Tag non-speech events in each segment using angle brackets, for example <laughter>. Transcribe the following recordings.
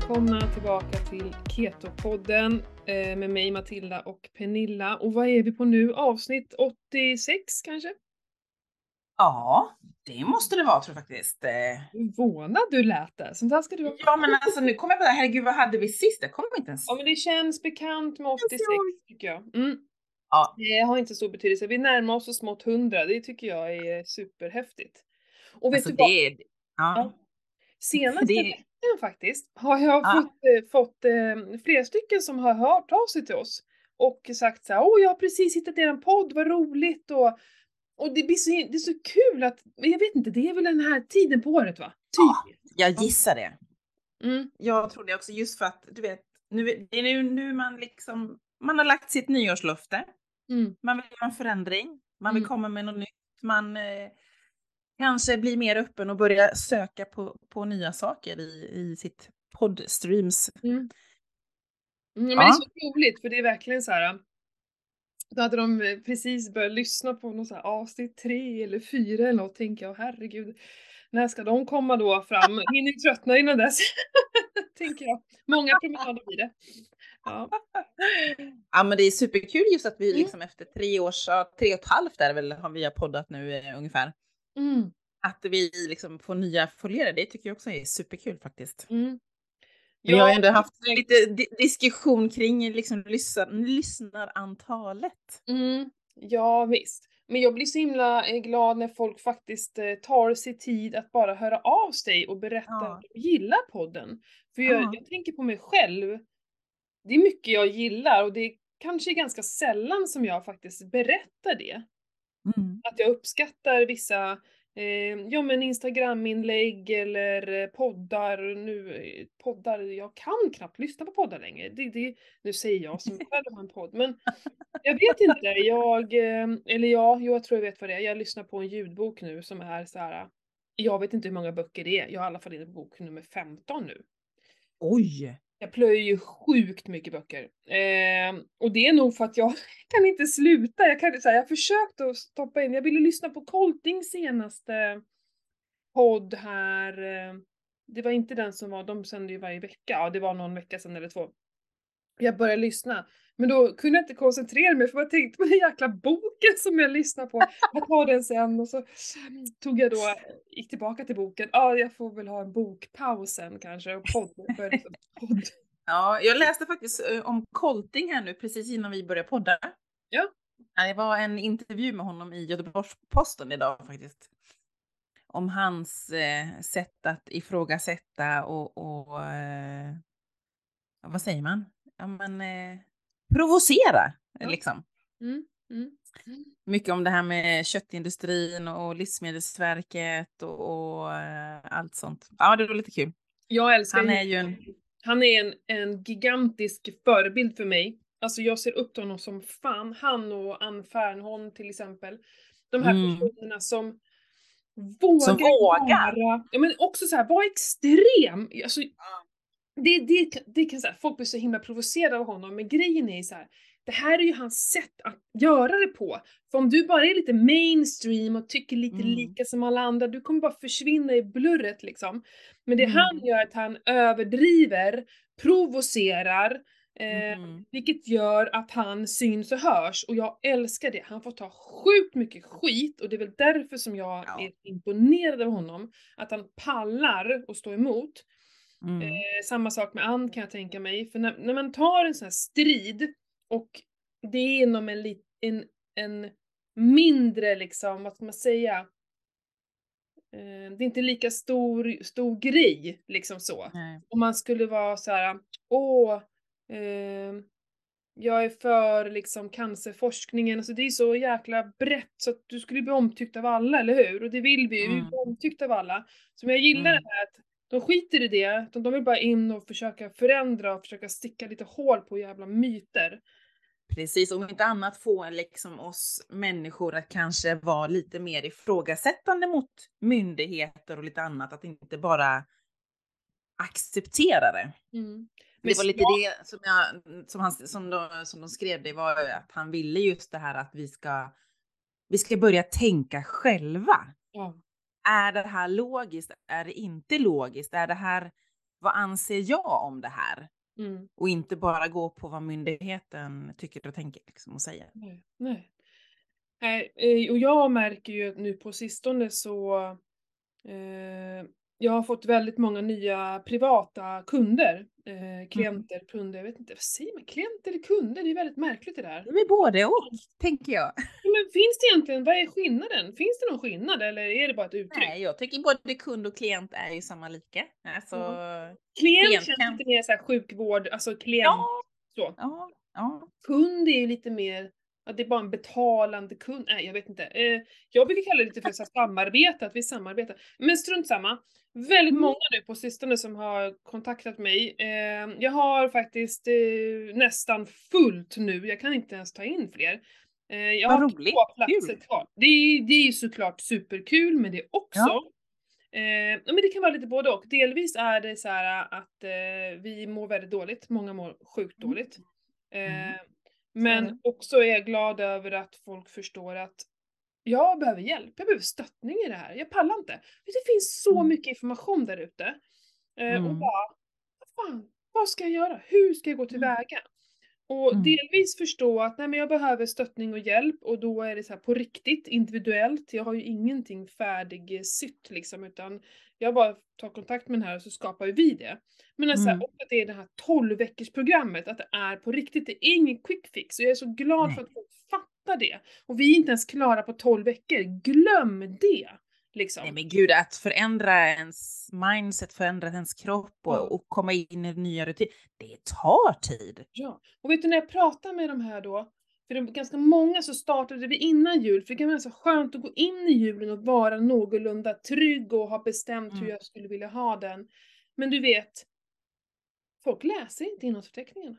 välkomna tillbaka till Keto-podden eh, med mig Matilda och Pernilla. Och vad är vi på nu? Avsnitt 86 kanske? Ja, det måste det vara tror jag faktiskt. Eh. Förvånad du lät där. Sånt här ska du ha. Ja men alltså nu kommer jag på det, herregud vad hade vi sist? Jag kommer inte ens Ja men det känns bekant med 86 tycker jag. Mm. Ja. Det har inte stor betydelse. Vi närmar oss så smått 100. Det tycker jag är superhäftigt. Och vet Alltså du vad? det, ja. Ja. Senaste Det- faktiskt har jag Ja. fått, eh, fått eh, flera stycken som har hört av sig till oss och sagt så här, åh jag har precis hittat er podd, vad roligt och, och det, blir så, det är så kul att, jag vet inte, det är väl den här tiden på året va? Ja. Typ. Jag gissar det. Mm. Jag tror det också just för att du vet, nu, det är nu, nu man liksom, man har lagt sitt nyårslöfte. Mm. Man vill göra en förändring, man vill Mm. komma med något nytt, man eh, kanske blir mer öppen och börja söka på, på nya saker i, i sitt poddstreams. Mm. Mm, men Ja. det är så roligt för det är verkligen så här. Då hade de eh, precis börjat lyssna på någon så här avsnitt tre eller fyra eller något, tänker jag, herregud. När ska de komma då fram? <laughs> Hinner ju tröttna innan dess. <laughs> tänker jag. Många promenader blir det. Ja. <laughs> Ja men det är superkul just att vi Mm. liksom efter tre års, tre och ett halvt är väl har vi poddat nu eh, ungefär. Mm. Att vi liksom får nya följare, det tycker jag också är superkul faktiskt. Mm. Vi har ändå haft lite di diskussion kring liksom lyssnar, lyssnarantalet. Mm, ja visst. Men jag blir så himla eh, glad när folk faktiskt eh, tar sig tid att bara höra av sig och berätta Ja. att de gillar podden. För jag, Ja. jag tänker på mig själv. Det är mycket jag gillar och det är kanske ganska sällan som jag faktiskt berättar det. Mm. Att jag uppskattar vissa eh, ja, men Instagram-inlägg eller eh, poddar. Nu, eh, poddar, jag kan knappt lyssna på poddar längre. Det, det, nu säger jag som <laughs> själv har en podd, men jag vet inte. Jag, eh, eller ja, jag tror jag vet vad det är. Jag lyssnar på en ljudbok nu som är så här. Jag vet inte hur många böcker det är. Jag har i alla fall inne på bok nummer 15 nu. Oj! Jag plöjer ju sjukt mycket böcker. Eh, och det är nog för att jag <laughs> kan inte sluta. Jag, kan, så här, jag försökt att stoppa in, jag ville lyssna på Coltings senaste podd här. Ehm, det var inte den som var, de sände ju varje vecka, ja det var någon vecka sedan eller två. Jag började lyssna. Men då kunde jag inte koncentrera mig för jag tänkte på den jäkla boken som jag lyssnade på. Jag tar den sen och så tog jag då, gick tillbaka till boken. Ja, jag får väl ha en bokpaus sen kanske och podd. För podd. <laughs> Ja, jag läste faktiskt eh, om Colting här nu precis innan vi började podda. Ja. Det var en intervju med honom i Göteborgs-Posten idag faktiskt. Om hans eh, sätt att ifrågasätta och, och eh, vad säger man? Ja, men, eh, provocera Ja. liksom. Mm, mm. Mycket om det här med köttindustrin och Livsmedelsverket och, och eh, allt sånt. Ja, det var lite kul. Jag älskar Han är ju en... Han är en, en gigantisk förebild för mig. Alltså jag ser upp till honom som fan. Han och Ann Fernholm till exempel. De här Mm. personerna som vågar, Som vågar. vara, ja men också så här, vara extrem. Alltså, det, det, det kan säga, folk blir så himla provocerade av honom, men grejen är så här. Det här är ju hans sätt att göra det på. För om du bara är lite mainstream och tycker lite Mm. lika som alla andra, du kommer bara försvinna i blurret liksom. Men det Mm. han gör är att han överdriver, provocerar, eh, Mm. vilket gör att han syns och hörs. Och jag älskar det. Han får ta sjukt mycket skit och det är väl därför som jag Ja. är imponerad av honom. Att han pallar och stå emot. Mm. Eh, samma sak med Ann kan jag tänka mig. För när, när man tar en sån här strid och det är inom en, lit, en, en mindre liksom, vad ska man säga? Eh, det är inte lika stor, stor grej liksom så. Nej. Om man skulle vara så här, åh, eh, jag är för liksom cancerforskningen, alltså det är så jäkla brett så att du skulle bli omtyckt av alla, eller hur? Och det vill vi ju, vi Mm. bli omtyckta av alla. Så jag gillar Mm. det här att de skiter i det, de vill bara in och försöka förändra och försöka sticka lite hål på jävla myter. Precis, om inte annat få liksom oss människor att kanske vara lite mer ifrågasättande mot myndigheter och lite annat, att inte bara acceptera det. Mm. Det var lite det som, jag, som, han, som, de, som de skrev, det var att han ville just det här att vi ska, vi ska börja tänka själva. Ja. Är det här logiskt? Är det inte logiskt? Är det här vad anser jag om det här? Mm. Och inte bara gå på vad myndigheten tycker och tänker liksom, och säger. Nej. Nej. Nej, eh, och jag märker ju nu på sistone så eh, jag har fått väldigt många nya privata kunder, eh, klienter, kunder, jag vet inte, vad säger man? Klienter eller kunder? Det är väldigt märkligt det där. Det är både och, tänker jag. Ja, Men finns det egentligen, vad är skillnaden? Finns det någon skillnad eller är det bara ett uttryck? Nej, jag tycker både kund och klient är ju samma lika. Alltså, Klient klient känns lite mer såhär sjukvård, alltså klient ja, så. ja, ja. Kund är ju lite mer, att det är bara en betalande kund. Nej, jag vet inte. Eh, jag brukar kalla det lite för så samarbete, att vi samarbetar. Men strunt samma. Väldigt Mm. många nu på sistone som har kontaktat mig. Eh, jag har faktiskt eh, nästan fullt nu, jag kan inte ens ta in fler. Jag Vad har roligt, två platser kul. kvar. Det är, det är såklart superkul, men det är också Ja. Eh, men det kan vara lite både och. Delvis är det så här att eh, vi mår väldigt dåligt, många mår sjukt Mm. dåligt. Eh, Mm. Men det. också är jag glad över att folk förstår att jag behöver hjälp, jag behöver stöttning i det här. Jag pallar inte. Det finns så Mm. mycket information där ute. Eh, och Mm. bara, vad fan, vad ska jag göra? Hur ska jag gå tillväga? Och Mm. delvis förstå att nej, men jag behöver stöttning och hjälp och då är det så på riktigt, individuellt. Jag har ju ingenting färdigsytt liksom utan jag bara tar kontakt med den här och så skapar vi det. Men alltså, Mm. att det är det här 12 veckors programmet att det är på riktigt, det är ingen quick fix. Och jag är så glad för Nej. att folk fattar det. Och vi är inte ens klara på 12 veckor, glöm det! Liksom. Nej men gud, att förändra ens mindset, förändra ens kropp och, Ja. och komma in i nya rutiner, det tar tid. Ja, och vet du när jag pratar med de här då, för det var ganska många så startade vi innan jul, för det kan vara så skönt att gå in i julen och vara någorlunda trygg och ha bestämt hur Mm. jag skulle vilja ha den. Men du vet, folk läser inte innehållsförteckningarna.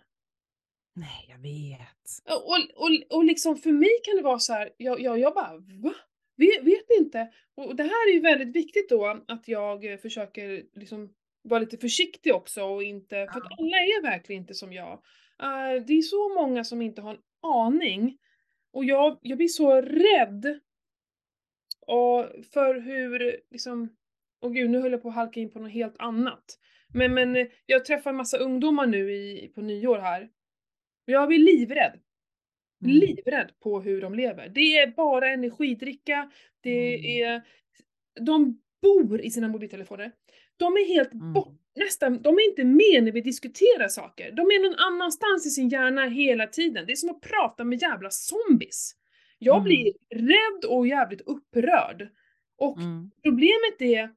Nej, jag vet. Och, och, och liksom för mig kan det vara så här, jag, jag, jag bara va? Vet, vet inte. Och det här är ju väldigt viktigt då att jag eh, försöker liksom vara lite försiktig också och inte, för att alla är verkligen inte som jag. Eh, det är så många som inte har en aning. Och jag, jag blir så rädd och för hur, liksom, och gud nu höll jag på att halka in på något helt annat. Men, men eh, jag träffar en massa ungdomar nu i, på nyår här. Och jag blir livrädd. Mm. Livrädd på hur de lever. Det är bara energidricka, det Mm. är... De bor i sina mobiltelefoner. De är helt Mm. bort, nästan, de är inte med när vi diskuterar saker. De är någon annanstans i sin hjärna hela tiden. Det är som att prata med jävla zombies. Jag Mm. blir rädd och jävligt upprörd. Och Mm. problemet är,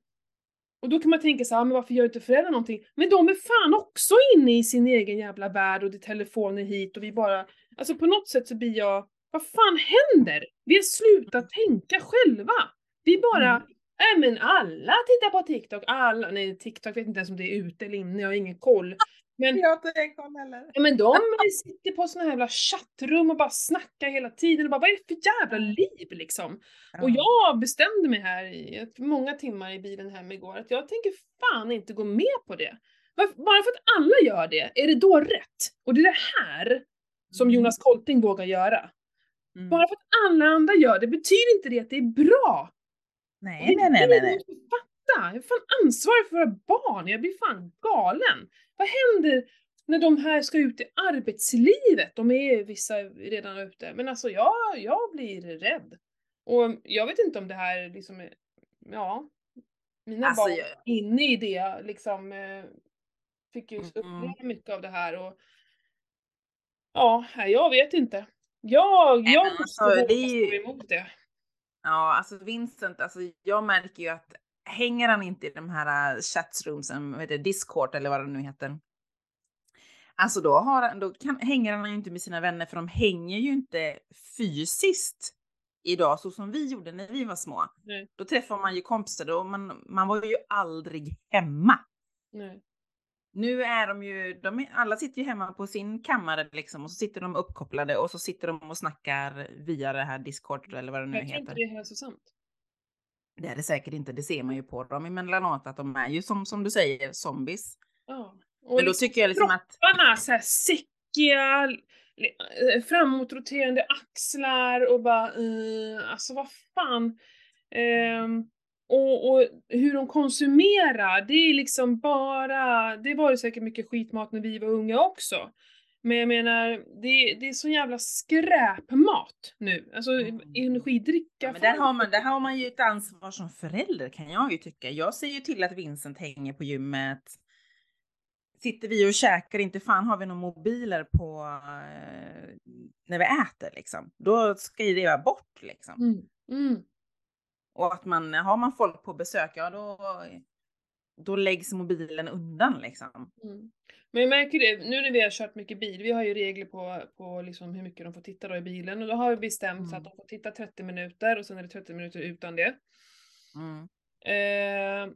och då kan man tänka så här, "Ah, men varför gör inte föräldrar någonting? Men de är fan också inne i sin egen jävla värld och det är telefoner hit och vi bara, alltså på något sätt så blir jag, vad fan händer? Vi har slutat tänka själva. Vi bara, Mm. nej men alla tittar på TikTok, alla, nej TikTok vet inte ens om det är ute eller inne, jag har ingen koll. Men Jag har inte en koll heller. Ja men de sitter på såna här jävla chattrum och bara snackar hela tiden och bara vad är det för jävla liv liksom? Och jag bestämde mig här i många timmar i bilen hem igår att jag tänker fan inte gå med på det. Bara för att alla gör det, är det då rätt? Och det är det här som Mm. Jonas Kolting vågar göra. Mm. Bara för att alla andra gör det betyder inte det att det är bra. Nej, nej, nej, nej. nej. Jag är fan ansvarig för våra barn. Jag blir fan galen. Vad händer när de här ska ut i arbetslivet? De är vissa redan ute. Men alltså jag, jag blir rädd. Och jag vet inte om det här liksom är, ja, mina Alltså, barn jag- inne i det liksom eh, fick ju uppleva mycket av det här och ja, jag vet inte. Jag, jag men måste alltså, våga stå emot det. Ja, alltså Vincent, alltså jag märker ju att hänger han inte i de här äh, chatsroomsen, vad heter det, Discord eller vad det nu heter. Alltså då, har då kan, hänger han ju inte med sina vänner för de hänger ju inte fysiskt idag så som vi gjorde när vi var små. Nej. Då träffar man ju kompisar och man, man var ju aldrig hemma. Nej. Nu är de ju, de är, alla sitter ju hemma på sin kammare liksom och så sitter de uppkopplade och så sitter de och snackar via det här Discord eller vad det nu Jag tror inte heter. det är hälsosamt. Det är det säkert inte, det ser man ju på dem emellanåt att de är ju som, som du säger zombies. Ja. Och Men då liksom tycker jag liksom att, kropparna så här säckiga, eh, framåtroterande axlar och bara uh, alltså vad fan. Ehm, och, och hur de konsumerar, det är liksom bara, det var det säkert mycket skitmat när vi var unga också. Men jag menar, det, det är så jävla skräpmat nu. Alltså Mm. energidricka. Ja, men där har, man, där har man ju ett ansvar som förälder kan jag ju tycka. Jag ser ju till att Vincent hänger på gymmet. Sitter vi och käkar, inte fan har vi några mobiler på eh, när vi äter liksom. Då ska ju det vara bort liksom. Mm. Mm. Och att man, har man folk på besök, ja då, då läggs mobilen undan liksom. Mm. Men jag märker det, nu när vi har kört mycket bil, vi har ju regler på, på liksom hur mycket de får titta då i bilen och då har vi bestämt så att Mm. de får titta 30 minuter och sen är det 30 minuter utan det. Mm. Eh,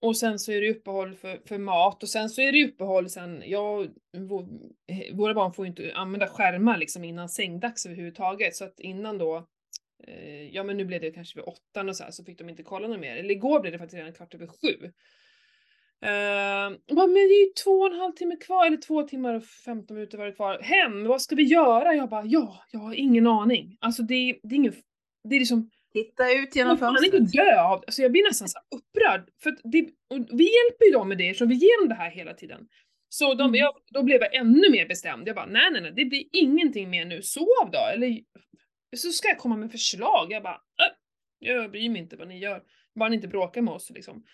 och sen så är det uppehåll för, för mat och sen så är det uppehåll sen, jag, vår, våra barn får ju inte använda skärmar liksom innan sängdags överhuvudtaget så att innan då eh, Ja men nu blev det kanske vid åttan och så här, så fick de inte kolla något mer. Eller igår blev det faktiskt redan kvart över sju. Uh, men det är ju två och en halv timme kvar, eller två timmar och 15 minuter var det kvar. Hem, vad ska vi göra? Jag bara, ja, jag har ingen aning. Alltså det, det är ingen, det är liksom Titta ut genom man kan inte fönstret. dö av alltså jag blir nästan så upprörd. För det, vi hjälper ju dem med det eftersom vi ger dem det här hela tiden. Så de, Mm. jag, då blev jag ännu mer bestämd. Jag bara, nej nej nej, det blir ingenting mer nu. Sov då! Eller så ska jag komma med förslag. Jag bara, äh, jag bryr mig inte vad ni gör. Bara ni inte bråkar med oss liksom.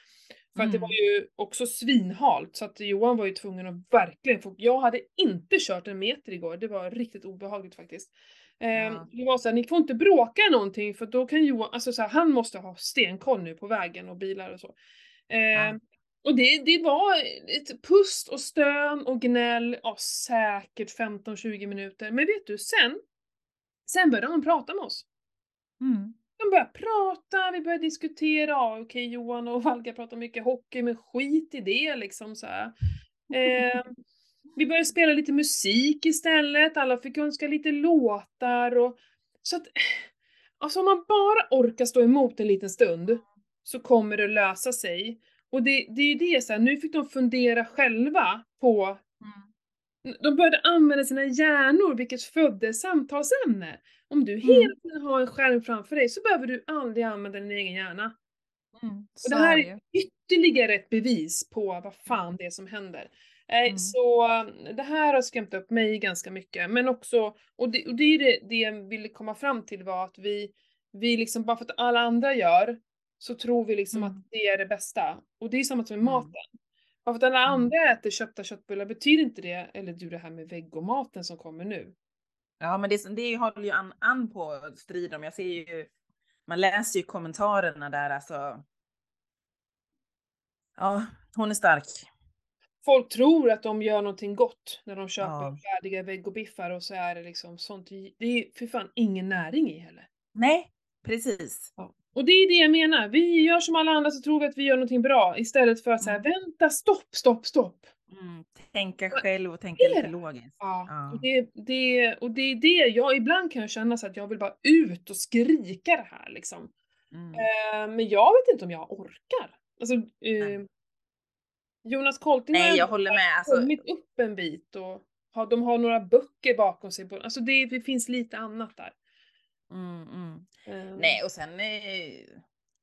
För att det Mm. var ju också svinhalt så att Johan var ju tvungen att verkligen få, jag hade inte kört en meter igår, det var riktigt obehagligt faktiskt. Ehm, Ja. Det var såhär, ni får inte bråka någonting för då kan Johan, alltså så här, han måste ha stenkoll nu på vägen och bilar och så. Ehm, Och det, det var ett pust och stön och gnäll, ja säkert 15-20 minuter. Men vet du, sen, sen började han prata med oss. Mm. De började prata, vi började diskutera, ja, okej Johan och Valka pratar mycket hockey, men skit i det liksom så här. Eh, vi började spela lite musik istället, alla fick önska lite låtar och så att Alltså om man bara orkar stå emot en liten stund så kommer det lösa sig. Och det, det är ju det så här, nu fick de fundera själva på de började använda sina hjärnor, vilket födde samtalsämne. Om du hela tiden har en skärm framför dig så behöver du aldrig använda din egen hjärna. Mm. Och det här är ytterligare ett bevis på vad fan det är som händer. Eh, Mm. Så eh, det här har skrämt upp mig ganska mycket, men också, och det, och det är det, det jag ville komma fram till var att vi, vi liksom, bara för att alla andra gör, så tror vi liksom Mm. att det är det bästa. Och det är samma som med Mm. maten. Bara för att alla Mm. andra äter köpta köttbullar betyder inte det, eller du det här med vegomaten som kommer nu. Ja, men det, det håller ju an, an på strid om. Jag ser ju, man läser ju kommentarerna där alltså. Ja, hon är stark. Folk tror att de gör någonting gott när de köper Ja. färdiga vegobiffar och så är det liksom sånt, det är för fan ingen näring i heller. Nej, precis. Och det är det jag menar, vi gör som alla andra så tror vi att vi gör någonting bra istället för att säga Mm. vänta, stopp, stopp, stopp. Mm. Tänka själv och tänka lite logiskt. Ja, Ja. Det, det, och det är det, jag, ibland kan jag känna så att jag vill bara ut och skrika det här liksom. Mm. Eh, men jag vet inte om jag orkar. Alltså, eh. Jonas Kolting Nej, jag håller med. Alltså, kommit upp en bit och har, de har några böcker bakom sig. På, alltså det, det finns lite annat där. mm, mm. Eh, Nej, och sen, eh,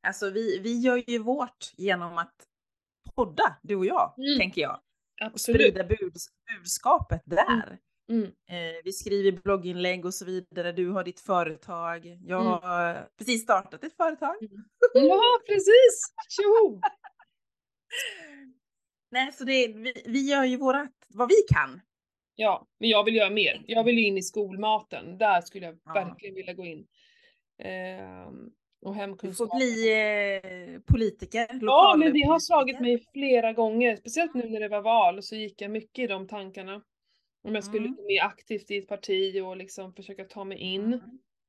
alltså vi, vi gör ju vårt genom att podda, du och jag, Mm. tänker jag. Absolut. sprida bud, budskapet där. Mm. Eh, vi skriver blogginlägg och så vidare. Du har ditt företag. Jag Mm. har precis startat ett företag. Ja, precis! Tjoho! <laughs> Nej, så det, vi, vi gör ju vårat, vad vi kan. Ja, men jag vill göra mer. Jag vill in i skolmaten. Där skulle jag Ja. verkligen vilja gå in. Ehm, och Du hemkunskap. får bli eh, politiker. Ja, men det har slagit mig flera gånger. Speciellt nu när det var val så gick jag mycket i de tankarna. Om jag skulle Mm. gå med aktivt i ett parti och liksom försöka ta mig in. Mm.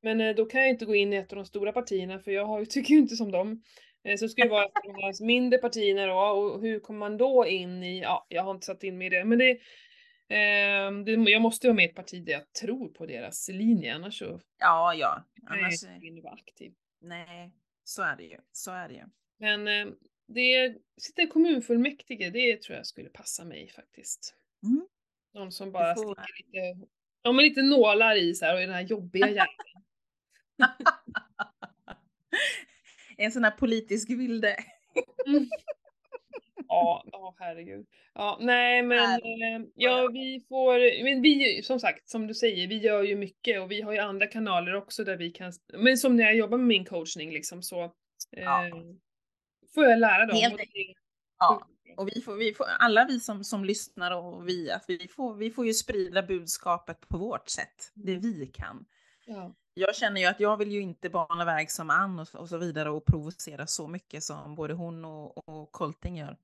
Men eh, då kan jag inte gå in i ett av de stora partierna för jag har, ju- <laughs> tycker ju inte som dem. Eh, så det ju vara ett av de här mindre partierna då och hur kommer man då in i, ja jag har inte satt in mig i det men det, ehm, det jag måste vara med i ett parti där jag tror på deras linje annars så Ja, ja. kan jag Annars, inte vara aktiv. Nej, så är det ju. Så är det ju. Men eh, det, sitta i kommunfullmäktige det tror jag skulle passa mig faktiskt. Mm. Någon som bara får- sticker lite, ja men lite nålar i så här och i den här jobbiga <laughs> hjärnan. en sån här politisk vilde. Mm. Ja, ja herregud. Ja, nej men eh, ja vi får, men vi som sagt som du säger, vi gör ju mycket och vi har ju andra kanaler också där vi kan, men som när jag jobbar med min coachning liksom så eh, Ja. får jag lära dem. Helt Ja. Och vi får, vi får, alla vi som, som lyssnar och vi, att vi, får, vi får ju sprida budskapet på vårt sätt, det vi kan. Ja. Jag känner ju att jag vill ju inte bana väg som Ann och, och så vidare och provocera så mycket som både hon och, och Colting gör.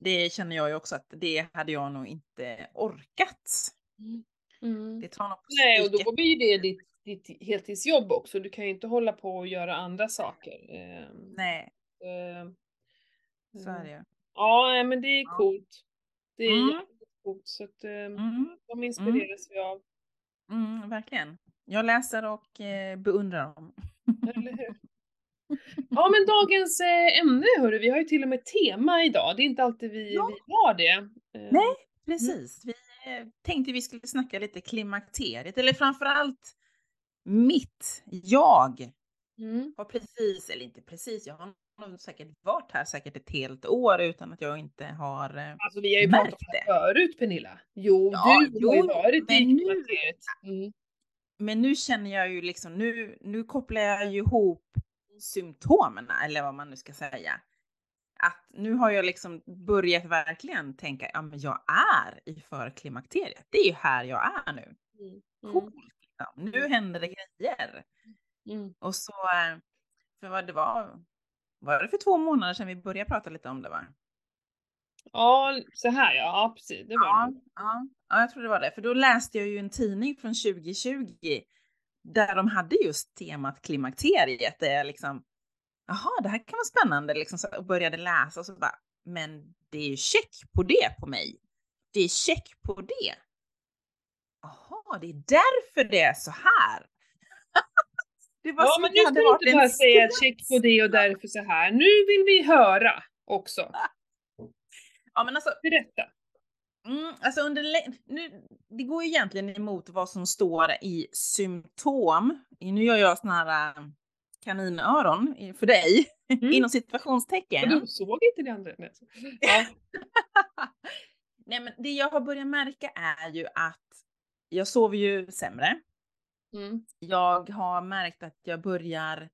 Det känner jag ju också att det hade jag nog inte orkat. Mm. Det tar nog Nej, och då blir det ditt, ditt heltidsjobb också. Du kan ju inte hålla på och göra andra saker. Ehm, Nej, ehm, så är det ju. Ja, men det är Ja. coolt. Det är Mm. coolt. Så att, ehm, Mm, de inspireras vi av. mm, verkligen. Jag läser och eh, beundrar dem. Eller hur? <laughs> Ja, men dagens eh, ämne hörru, vi har ju till och med tema idag. Det är inte alltid vi, Ja. vi har det. Ehm, Nej. Precis. Vi eh, tänkte vi skulle snacka lite klimakteriet, eller framförallt mitt, jag Mm. har precis, eller inte precis, jag har nog säkert varit här säkert ett helt år utan att jag inte har eh, Alltså vi har ju pratat om det förut Pernilla. Jo, Ja, du har ju jo, varit i men nu- klimakteriet. Mm. Men nu känner jag ju liksom, nu, nu kopplar jag ju ihop symptomen, eller vad man nu ska säga. Att nu har jag liksom börjat verkligen tänka, ja men jag är i förklimakteriet. Det är ju här jag är nu. Mm. Mm. Coolt! Liksom. Nu händer det grejer. Mm. Och så, eh, för vad det var, var det för två månader sedan vi började prata lite om det va? Ja, så här ja. Ja, precis. Det var Ja, det. ja, ja, jag tror det var det. För då läste jag ju en tidning från 2020 där de hade just temat klimakteriet. Där jag liksom, jaha, det här kan vara spännande liksom, så, och började läsa och så bara, men det är ju check på det på mig. Det är check på det. Jaha, det är därför det är så här. <laughs> det var Ja, men nu ska du inte bara säga check på det och därför så här. Nu vill vi höra också. <laughs> Ja, men alltså, Berätta. Mm, alltså under, nu, det går ju egentligen emot vad som står i symptom. Nu gör jag såna här äh, kaninöron för dig, <laughs> Mm. inom situationstecken. Och du såg inte det andra? Nej. Ja. <laughs> Nej, men det jag har börjat märka är ju att jag sover ju sämre. Mm. Jag har märkt att jag börjar...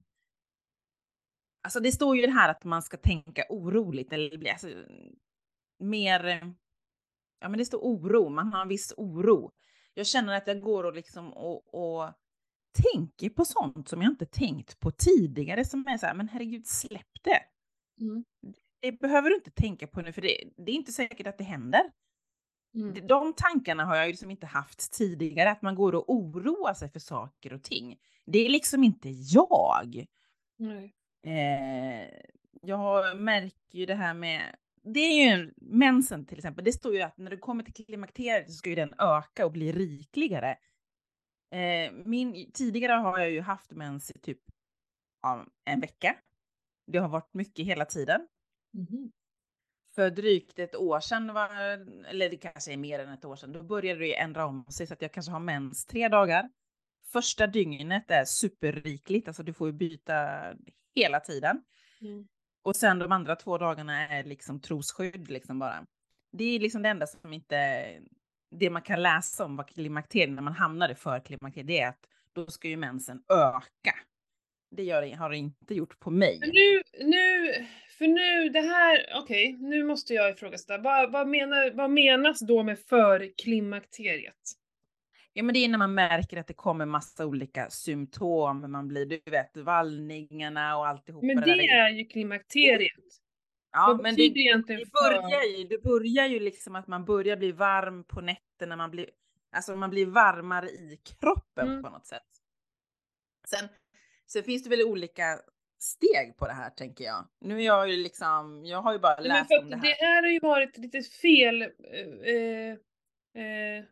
Alltså det står ju det här att man ska tänka oroligt eller bli alltså, mer... Ja men det står oro, man har en viss oro. Jag känner att jag går och liksom och, och tänker på sånt som jag inte tänkt på tidigare som är så här, men herregud släpp det. Mm. Det behöver du inte tänka på nu för det, det är inte säkert att det händer. Mm. De tankarna har jag ju liksom inte haft tidigare, att man går och oroar sig för saker och ting. Det är liksom inte jag. Nej. Eh, jag märker ju det här med, det är ju en, mensen till exempel, det står ju att när du kommer till klimakteriet så ska ju den öka och bli rikligare. Eh, min, tidigare har jag ju haft mens i typ ja, en vecka. Det har varit mycket hela tiden. Mhm. För drygt ett år sedan, var, eller det kanske är mer än ett år sedan, då började det ändra om sig så att jag kanske har mens tre dagar. Första dygnet är superrikligt, alltså du får ju byta hela tiden. Mm. Och sen de andra två dagarna är liksom trosskydd liksom bara. Det är liksom det enda som inte, det man kan läsa om vad klimakteriet, när man hamnar i förklimakteriet, det är att då ska ju mensen öka. Det gör, har det inte gjort på mig. Men nu, nu, för nu, det här, okej, nu måste jag ifrågasätta. Vad, vad, menar, vad menas då med förklimakteriet? Ja, men det är när man märker att det kommer massa olika symptom. Man blir, du vet, vallningarna och alltihopa. Men det det är ju klimakteriet. ja, vad men det, egentligen det börjar ju, det börjar ju liksom att man börjar bli varm på nätterna. Man blir, alltså man blir varmare i kroppen Mm. på något sätt. Sen, sen finns det väl olika steg på det här tänker jag. Nu är jag ju liksom, jag har ju bara läst om det det här. här har ju varit lite fel, eh, eh, eh,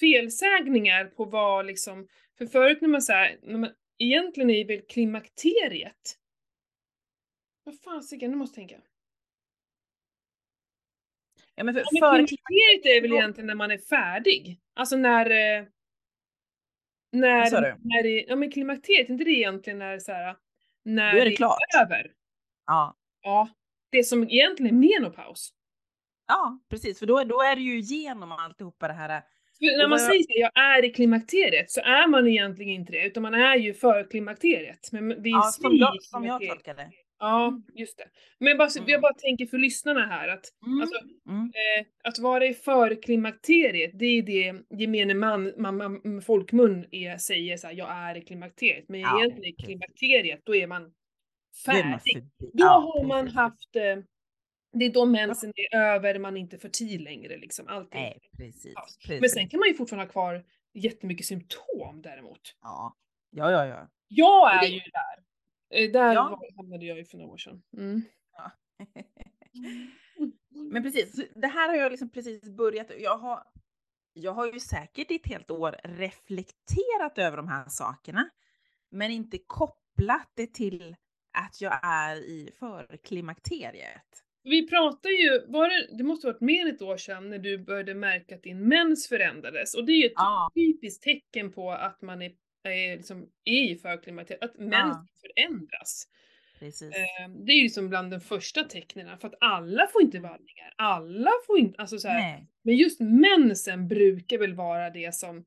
felsägningar på vad liksom, för förut när man man, egentligen är väl klimakteriet, vad fasiken, nu måste jag tänka. Ja, men för, Ja, men klimakteriet är väl egentligen när man är färdig? Alltså när... eh, När, Vad när det, ja men klimakteriet, är inte det egentligen när så här, när Då är det klart. över? Ja. Ja. Det som egentligen är menopaus. Ja, precis. För då, då är det ju igenom alltihopa det här. För när man säger att jag är i klimakteriet så är man egentligen inte det, utan man är ju för klimakteriet. Men vi Ja, som jag, som jag tolkar det. Ja, just det. Men bara, Mm. jag bara tänker för lyssnarna här att Mm. Alltså, Mm. eh, att vara i förklimakteriet, det är det gemene man, man, man folkmun är, säger så här, jag är i klimakteriet. Men Ja, egentligen i klimakteriet, då är man Då är man färdig. Då Ja, har man haft, eh, det är då mensen är över, man är inte fertil längre liksom. Allting. Nej, precis. Ja. precis. Men sen kan man ju fortfarande ha kvar jättemycket symptom däremot. Ja, ja, ja. ja. Jag är det- ju där. Eh, Där Ja. var, hamnade jag ju för några år sedan. Mm. ja. <laughs> Men precis, det här har jag liksom precis börjat. Jag har, jag har ju säkert i ett helt år reflekterat över de här sakerna, men inte kopplat det till att jag är i förklimakteriet. Vi pratar ju, var det, det måste varit mer än ett år sedan när du började märka att din mens förändrades. Och det är ju ett Ja. typiskt tecken på att man är, är, liksom, är i förklimakteriet, att mens förändras. Precis. Eh, Det är ju liksom bland de första tecknen, för att alla får inte vallningar. Alla får inte, alltså så här. Men just mensen brukar väl vara det som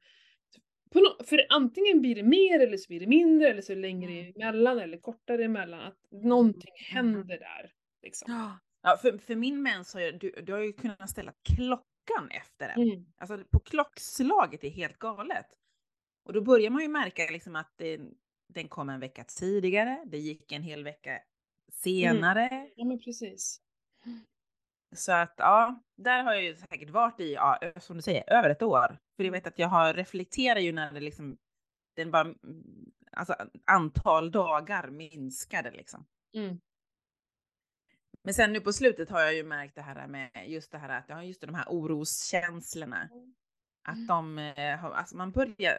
no för antingen blir det mer eller så blir det mindre eller så längre Mm. emellan eller kortare emellan. Att någonting Mm. händer där. Liksom. Ja, för, för min mens har jag, du, du har ju kunnat ställa klockan efter den. Mm. Alltså på klockslaget är helt galet. Och då börjar man ju märka liksom att det, den kom en vecka tidigare, det gick en hel vecka senare. Ja men precis. Så att ja, där har jag ju säkert varit i, ja, som du säger, över ett år. För jag vet att jag har reflekterat ju när det liksom, den bara, mm, alltså antal dagar minskade liksom. Mm. Men sen nu på slutet har jag ju märkt det här med just det här att jag har just de här oroskänslorna. Att de eh, har, alltså man börjar,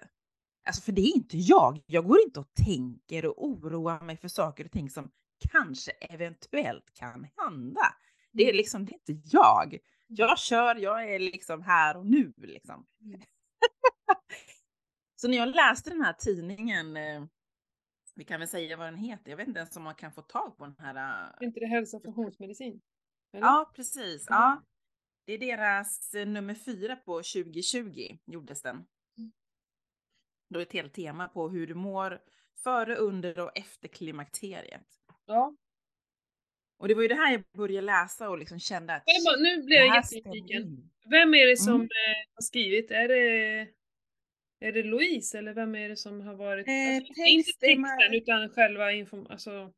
alltså för det är inte jag. Jag går inte och tänker och oroar mig för saker och ting som kanske eventuellt kan hända. Det är liksom, det är inte jag. Jag kör, jag är liksom här och nu liksom. Mm. <laughs> Så när jag läste den här tidningen, eh, vi kan väl säga vad den heter, jag vet inte ens om man kan få tag på den här. eh, Är inte det hälsa och funktionsmedicin? Eller? Ja, precis. Ja. Det är deras eh, nummer fyra på 2020 gjordes den. Mm. Då är ett helt tema på hur du mår före, under och efter klimakteriet. ja. Och det var ju det här jag började läsa och liksom kände att bara, nu blir jag jättenyfiken. Vem är det som Mm. eh, har skrivit? Är det, är det Louise eller vem är det som har varit? Eh, alltså, inte text är texten ma- utan själva informationen. Alltså,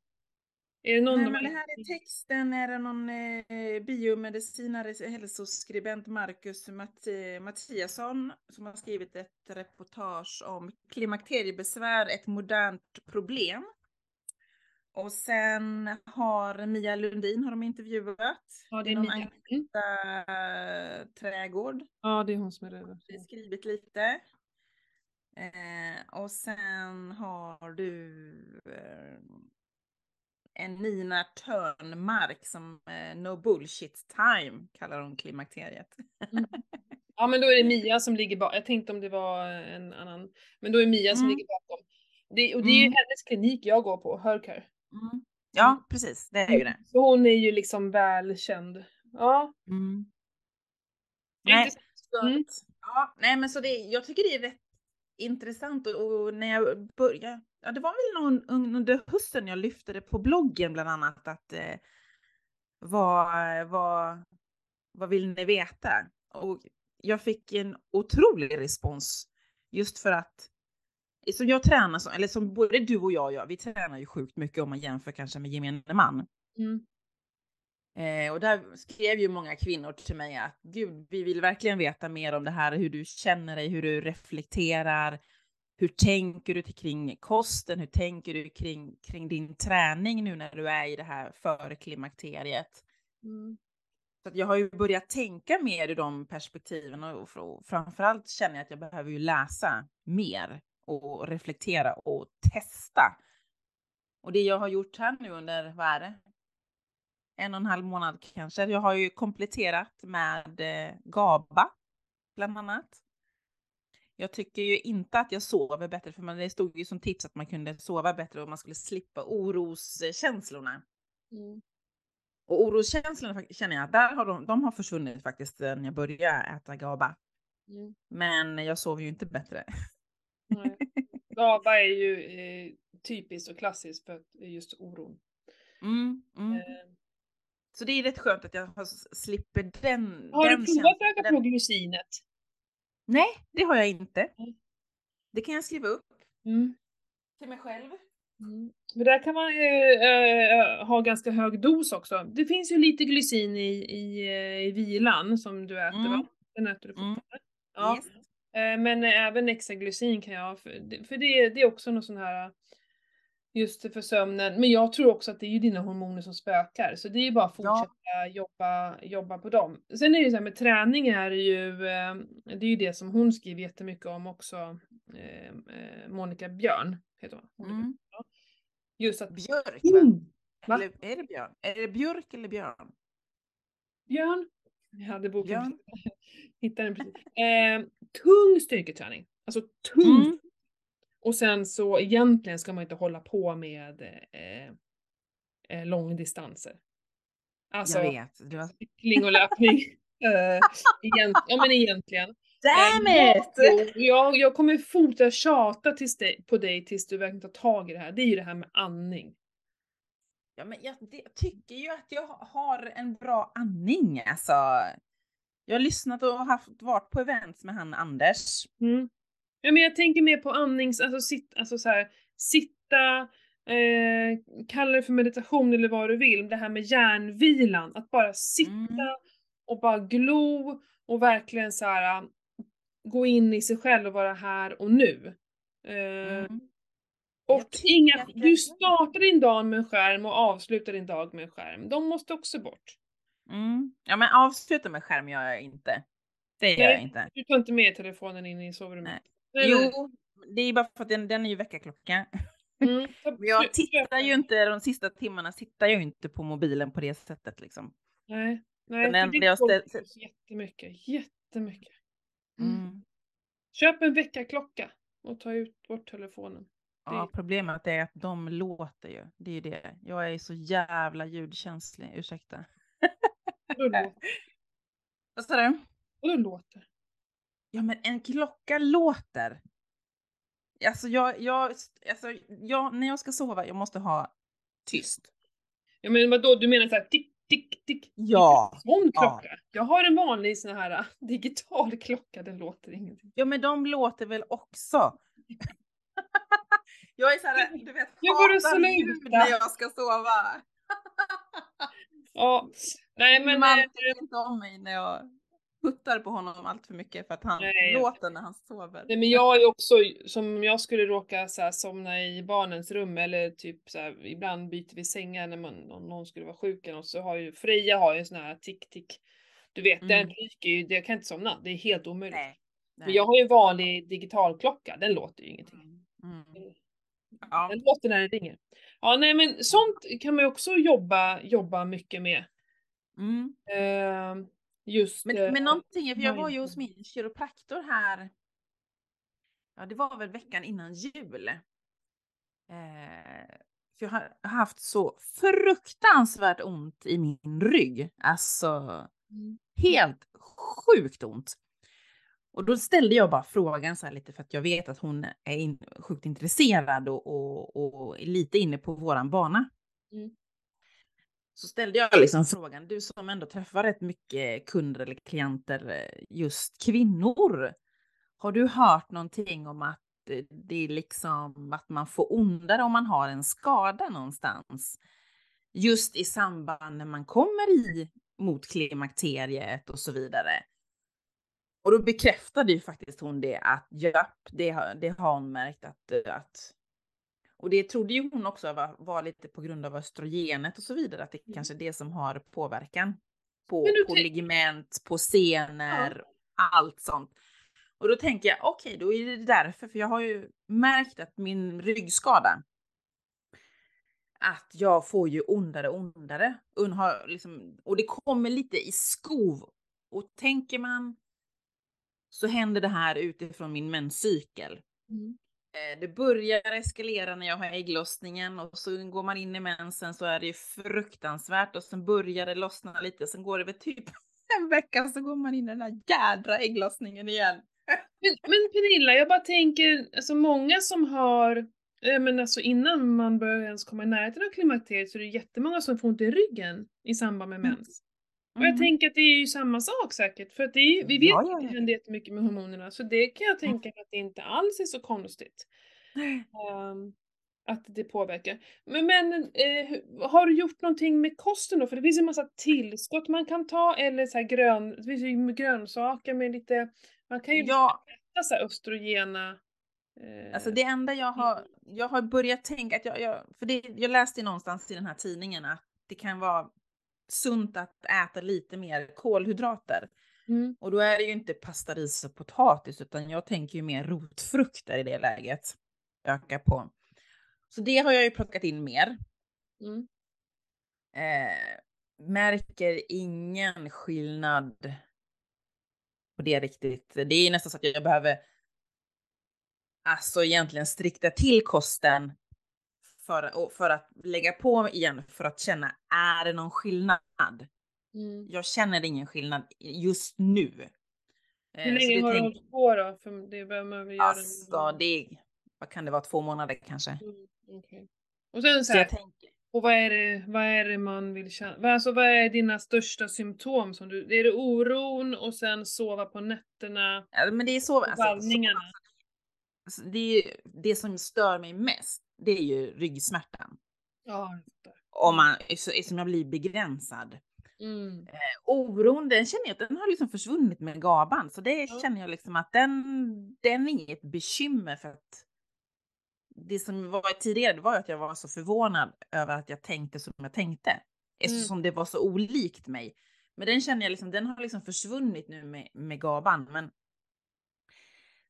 är det någon Nej, de men det här är texten, är det någon eh, biomedicinare, hälsoskribent Marcus Matt Mattiasson som har skrivit ett reportage om klimakteriebesvär, ett modernt problem. Och sen har Mia Lundin har de intervjuat. Ja, det är någon Mia. Agneta Trädgård. Ja, det är hon som är redan. har skrivit lite. Eh, och sen har du eh, en Nina Törnmark som eh, No Bullshit Time kallar hon klimakteriet. <laughs> Ja, men då är det Mia som ligger bakom. Jag tänkte om det var en annan. Men då är Mia som Mm. ligger bakom. Det, och det är ju Mm. hennes klinik jag går på, Hercare. Mm. Ja, precis, det är ju det. Så hon är ju liksom välkänd. Ja. Mm. Det Nej, Mm. ja, nej, men så det, jag tycker det är rätt intressant och, och när jag började, ja det var väl någon under hösten jag lyfte det på bloggen bland annat att eh, vad, vad, vad vill ni veta? Och jag fick en otrolig respons just för att som jag tränar, som, eller som både du och jag gör, vi tränar ju sjukt mycket om man jämför kanske med gemene man. Mm. Eh, och där skrev ju många kvinnor till mig att gud, vi vill verkligen veta mer om det här, hur du känner dig, hur du reflekterar. Hur tänker du kring kosten? Hur tänker du kring, kring din träning nu när du är i det här före klimakteriet? Mm. Så jag har ju börjat tänka mer i de perspektiven och fr- framförallt känner jag att jag behöver ju läsa mer och reflektera och testa. Och det jag har gjort här nu under, vad är det? En och en halv månad kanske. Jag har ju kompletterat med eh, GABA bland annat. Jag tycker ju inte att jag sover bättre för man, det stod ju som tips att man kunde sova bättre och man skulle slippa oroskänslorna. Mm. Och oroskänslorna känner jag där har de, de har försvunnit faktiskt när jag började äta GABA. Mm. Men jag sover ju inte bättre. Nej. GABA är ju eh, typiskt och klassiskt för just oron. Mm, mm. Eh, Så det är rätt skönt att jag slipper den. har den du provat att öka på glycinet? Nej, det har jag inte. Mm. Det kan jag skriva upp Mm. till mig själv. Mm. Men där kan man eh, eh, ha ganska hög dos också. Det finns ju lite glycin i, i, eh, i vilan som du äter Mm. va? Den äter du Mm. fortfarande. Ja. Yes. Eh, Men även extra glycin kan jag för, det- för det, det är också något sån här just för sömnen. Men jag tror också att det är ju dina hormoner som spökar, så det är ju bara att Ja. fortsätta jobba, jobba på dem. Sen är det ju så här med träning är det ju, eh, det är ju det som hon skriver jättemycket om också, eh, eh, Monica Björn heter hon. Mm. Just att Björk? Mm. Eller är det björn? Är det björk eller björn? Björn, jag hade boken Björn. <laughs> Hittade den precis. Eh, tung styrketräning, alltså tung Mm. Och sen så egentligen ska man inte hålla på med eh, eh, långdistanser. Alltså jag vet. Du har... cykling och löpning. <laughs> eh, egent, ja men egentligen. Damn Eh, it! Jag, jag, kommer fortsätta tjata tills dig, på dig tills du verkligen tar tag i det här. Det är ju det här med andning. Ja, men jag, det, tycker ju att jag har en bra andning alltså. Jag har lyssnat och haft, varit på events med han Anders. Mm. Ja men jag tänker mer på andnings, alltså, sit, alltså så här, sitta, eh, kalla det för meditation eller vad du vill, det här med hjärnvilan, att bara sitta Mm. och bara glo och verkligen så här äh, gå in i sig själv och vara här och nu. Eh, Mm. och inga, du startar din dag med en skärm och avslutar din dag med en skärm. De måste också bort. Mm. Ja, men avsluta med skärm gör jag inte. Det gör Nej. jag inte. Du tar inte med telefonen in i sovrummet. Nej. Jo, det är bara för att den, den är ju väckarklocka. Mm. <laughs> Jag tittar ju inte, de sista timmarna tittar jag ju inte på mobilen på det sättet liksom. Nej, nej. Den det jag ställ- jättemycket, jättemycket. Mm. Mm. Köp en väckarklocka och ta ut bort telefonen. Ja, problemet är att de låter ju. Det är ju det. Jag är så jävla ljudkänslig, ursäkta. Och då låter. <laughs> Vad sa du? Och då låter. Ja, men en klocka låter. Alltså, jag, jag, alltså jag, när jag ska sova, jag måste ha tyst. Ja men vadå, du menar såhär tick, tick, tick? Ja. Sån Ja. klocka? Jag har en vanlig sån här äh, <laughs> digital klocka, den låter ingenting. Ja, men de låter väl också. <laughs> jag är så här, du vet, hatar ljud när jag ska sova. Ja, nej men... Man eh, tycker inte om mig när jag puttar på honom allt för mycket för att han Nej, låter när han sover. Nej men jag är också, som jag skulle råka så här, somna i barnens rum eller typ så här, ibland byter vi sängar när man, om någon skulle vara sjuk eller något, så har ju Freja har ju en sån här tick-tick. Du vet, den Mm. ryker ju, jag kan inte somna, det är helt omöjligt. Nej. Men jag har ju en vanlig digital klocka, den låter ju ingenting. Mm. Mm. Ja. Den låter när den ringer. Ja nej men sånt kan man ju också jobba, jobba mycket med. Mm. Eh, just... Men, eh, men någonting, för jag var ju hos min kiropraktor här. Ja, det var väl veckan innan jul. Eh, för jag har haft så fruktansvärt ont i min rygg. Alltså Mm. helt sjukt ont. Och då ställde jag bara frågan så här lite för att jag vet att hon är in, sjukt intresserad och, och, och är lite inne på våran bana. Mm. Så ställde jag liksom frågan, du som ändå träffar rätt mycket kunder eller klienter, eh, just kvinnor. Har du hört någonting om att eh, det är liksom att man får ondare om man har en skada någonstans? Just i samband när man kommer i mot klimakteriet och så vidare. Och då bekräftade ju faktiskt hon det att japp, det har, det har hon märkt att, eh, att och det trodde ju hon också var, var lite på grund av östrogenet och så vidare, att det Mm. kanske är det som har påverkan på, på ligament, på senor, allt sånt. Och då tänker jag, okej, då är det därför, för jag har ju märkt att min ryggskada, att jag får ju ondare och ondare. Liksom, och det kommer lite i skov. Och tänker man så händer det här utifrån min menscykel. Mm. Eh, det börjar eskalera när jag har ägglossningen och så går man in i mensen så är det ju fruktansvärt och sen börjar det lossna lite. Sen går det väl typ <laughs> en vecka så går man in i den här jädra ägglossningen igen. <laughs> Men, men Pernilla, jag bara tänker, alltså många som har, eh, men alltså innan man börjar ens komma i närheten av klimakteriet så är det jättemånga som får ont i ryggen i samband med Mm. mens. Och jag Mm. tänker att det är ju samma sak säkert, för att det är, vi vet Ja, att ja, det ja. händer jättemycket med hormonerna, så det kan jag tänka att det inte alls är så konstigt. ehm, att det påverkar. Men, men eh, har du gjort någonting med kosten då? För det finns ju en massa tillskott man kan ta, eller så här grön, det finns ju grönsaker med lite, man kan ju Ja, äta så här östrogena eh, alltså det enda jag har, jag har börjat tänka att jag, jag för det, jag läste någonstans i den här tidningen att det kan vara sunt att äta lite mer kolhydrater. Mm. Och då är det ju inte pasta, ris och potatis utan jag tänker ju mer rotfrukter i det läget. Öka på. Så det har jag ju plockat in mer. Mm. Eh, märker ingen skillnad på det riktigt. Det är nästan så att jag behöver alltså egentligen strikta till kosten för, för att lägga på igen för att känna, är det någon skillnad? Mm. Jag känner ingen skillnad just nu. Eh, Hur så länge har du hållit på då? För det behöver väl göra. Alltså det vad kan det vara, två månader kanske? Mm, okej. Och sen så Så här, jag tänker, och vad är det, vad är det man vill känna? Vad- Alltså vad är dina största symptom som du, är det oron och sen sova på nätterna? ja, men det är så, alltså, så Vallningarna. alltså, det, är, det som stör mig mest, det är ju ryggsmärtan. Ja. Om man, så- som jag blir begränsad. Mm. Oron, den känner jag den har liksom försvunnit med gaban. Så det Ja. känner jag liksom att den, den är inget bekymmer för att det som var tidigare var att jag var så förvånad över att jag tänkte som jag tänkte. Eftersom det var så olikt mig. Men den känner jag liksom, den har liksom försvunnit nu med, med gaban. Men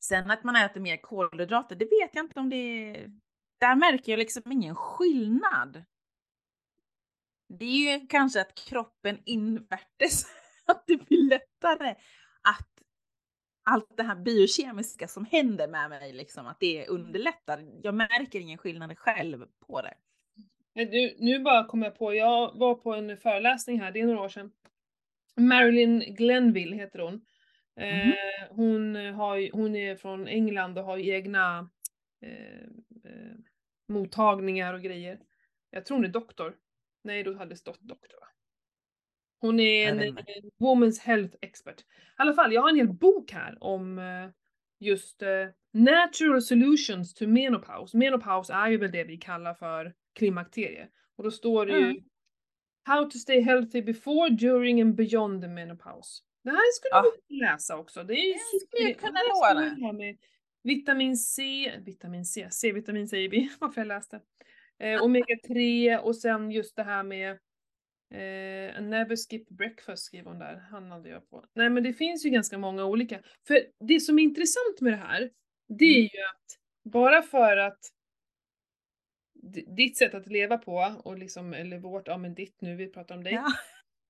sen att man äter mer kolhydrater, det vet jag inte om det är... Där märker jag liksom ingen skillnad. Det är ju kanske att kroppen invärtes, <laughs> att det blir lättare att allt det här biokemiska som händer med mig, liksom, att det underlättar. Jag märker ingen skillnad själv på det. Du, nu bara kom jag på, jag var på en föreläsning här, det är några år sedan. Marilyn Glenville heter hon. Eh, hon, har, hon är från England och har egna eh, eh, mottagningar och grejer. Jag tror hon är doktor. Nej, då hade det stått doktor va? Hon är en, en Women's Health Expert. I alla fall, jag har en hel bok här om eh, just eh, Natural Solutions to Menopause. Menopause är ju väl det vi kallar för klimakterie. Och då står det ju Mm. How to stay healthy before, during and beyond the menopause. Det här skulle Ja. vi kunna läsa också. Det är ju skulle jag kunna det här skulle ha med vitamin C, vitamin C, C-vitamin säger vi, <laughs> varför jag läste. Eh, omega 3 och sen just det här med eh, never skip breakfast skriver hon där, hamnade jag på. Nej men det finns ju ganska många olika. För det som är intressant med det här, det är Mm. ju att bara för att ditt sätt att leva på, och liksom, eller vårt, ja men ditt nu, vi pratar om dig. Ja.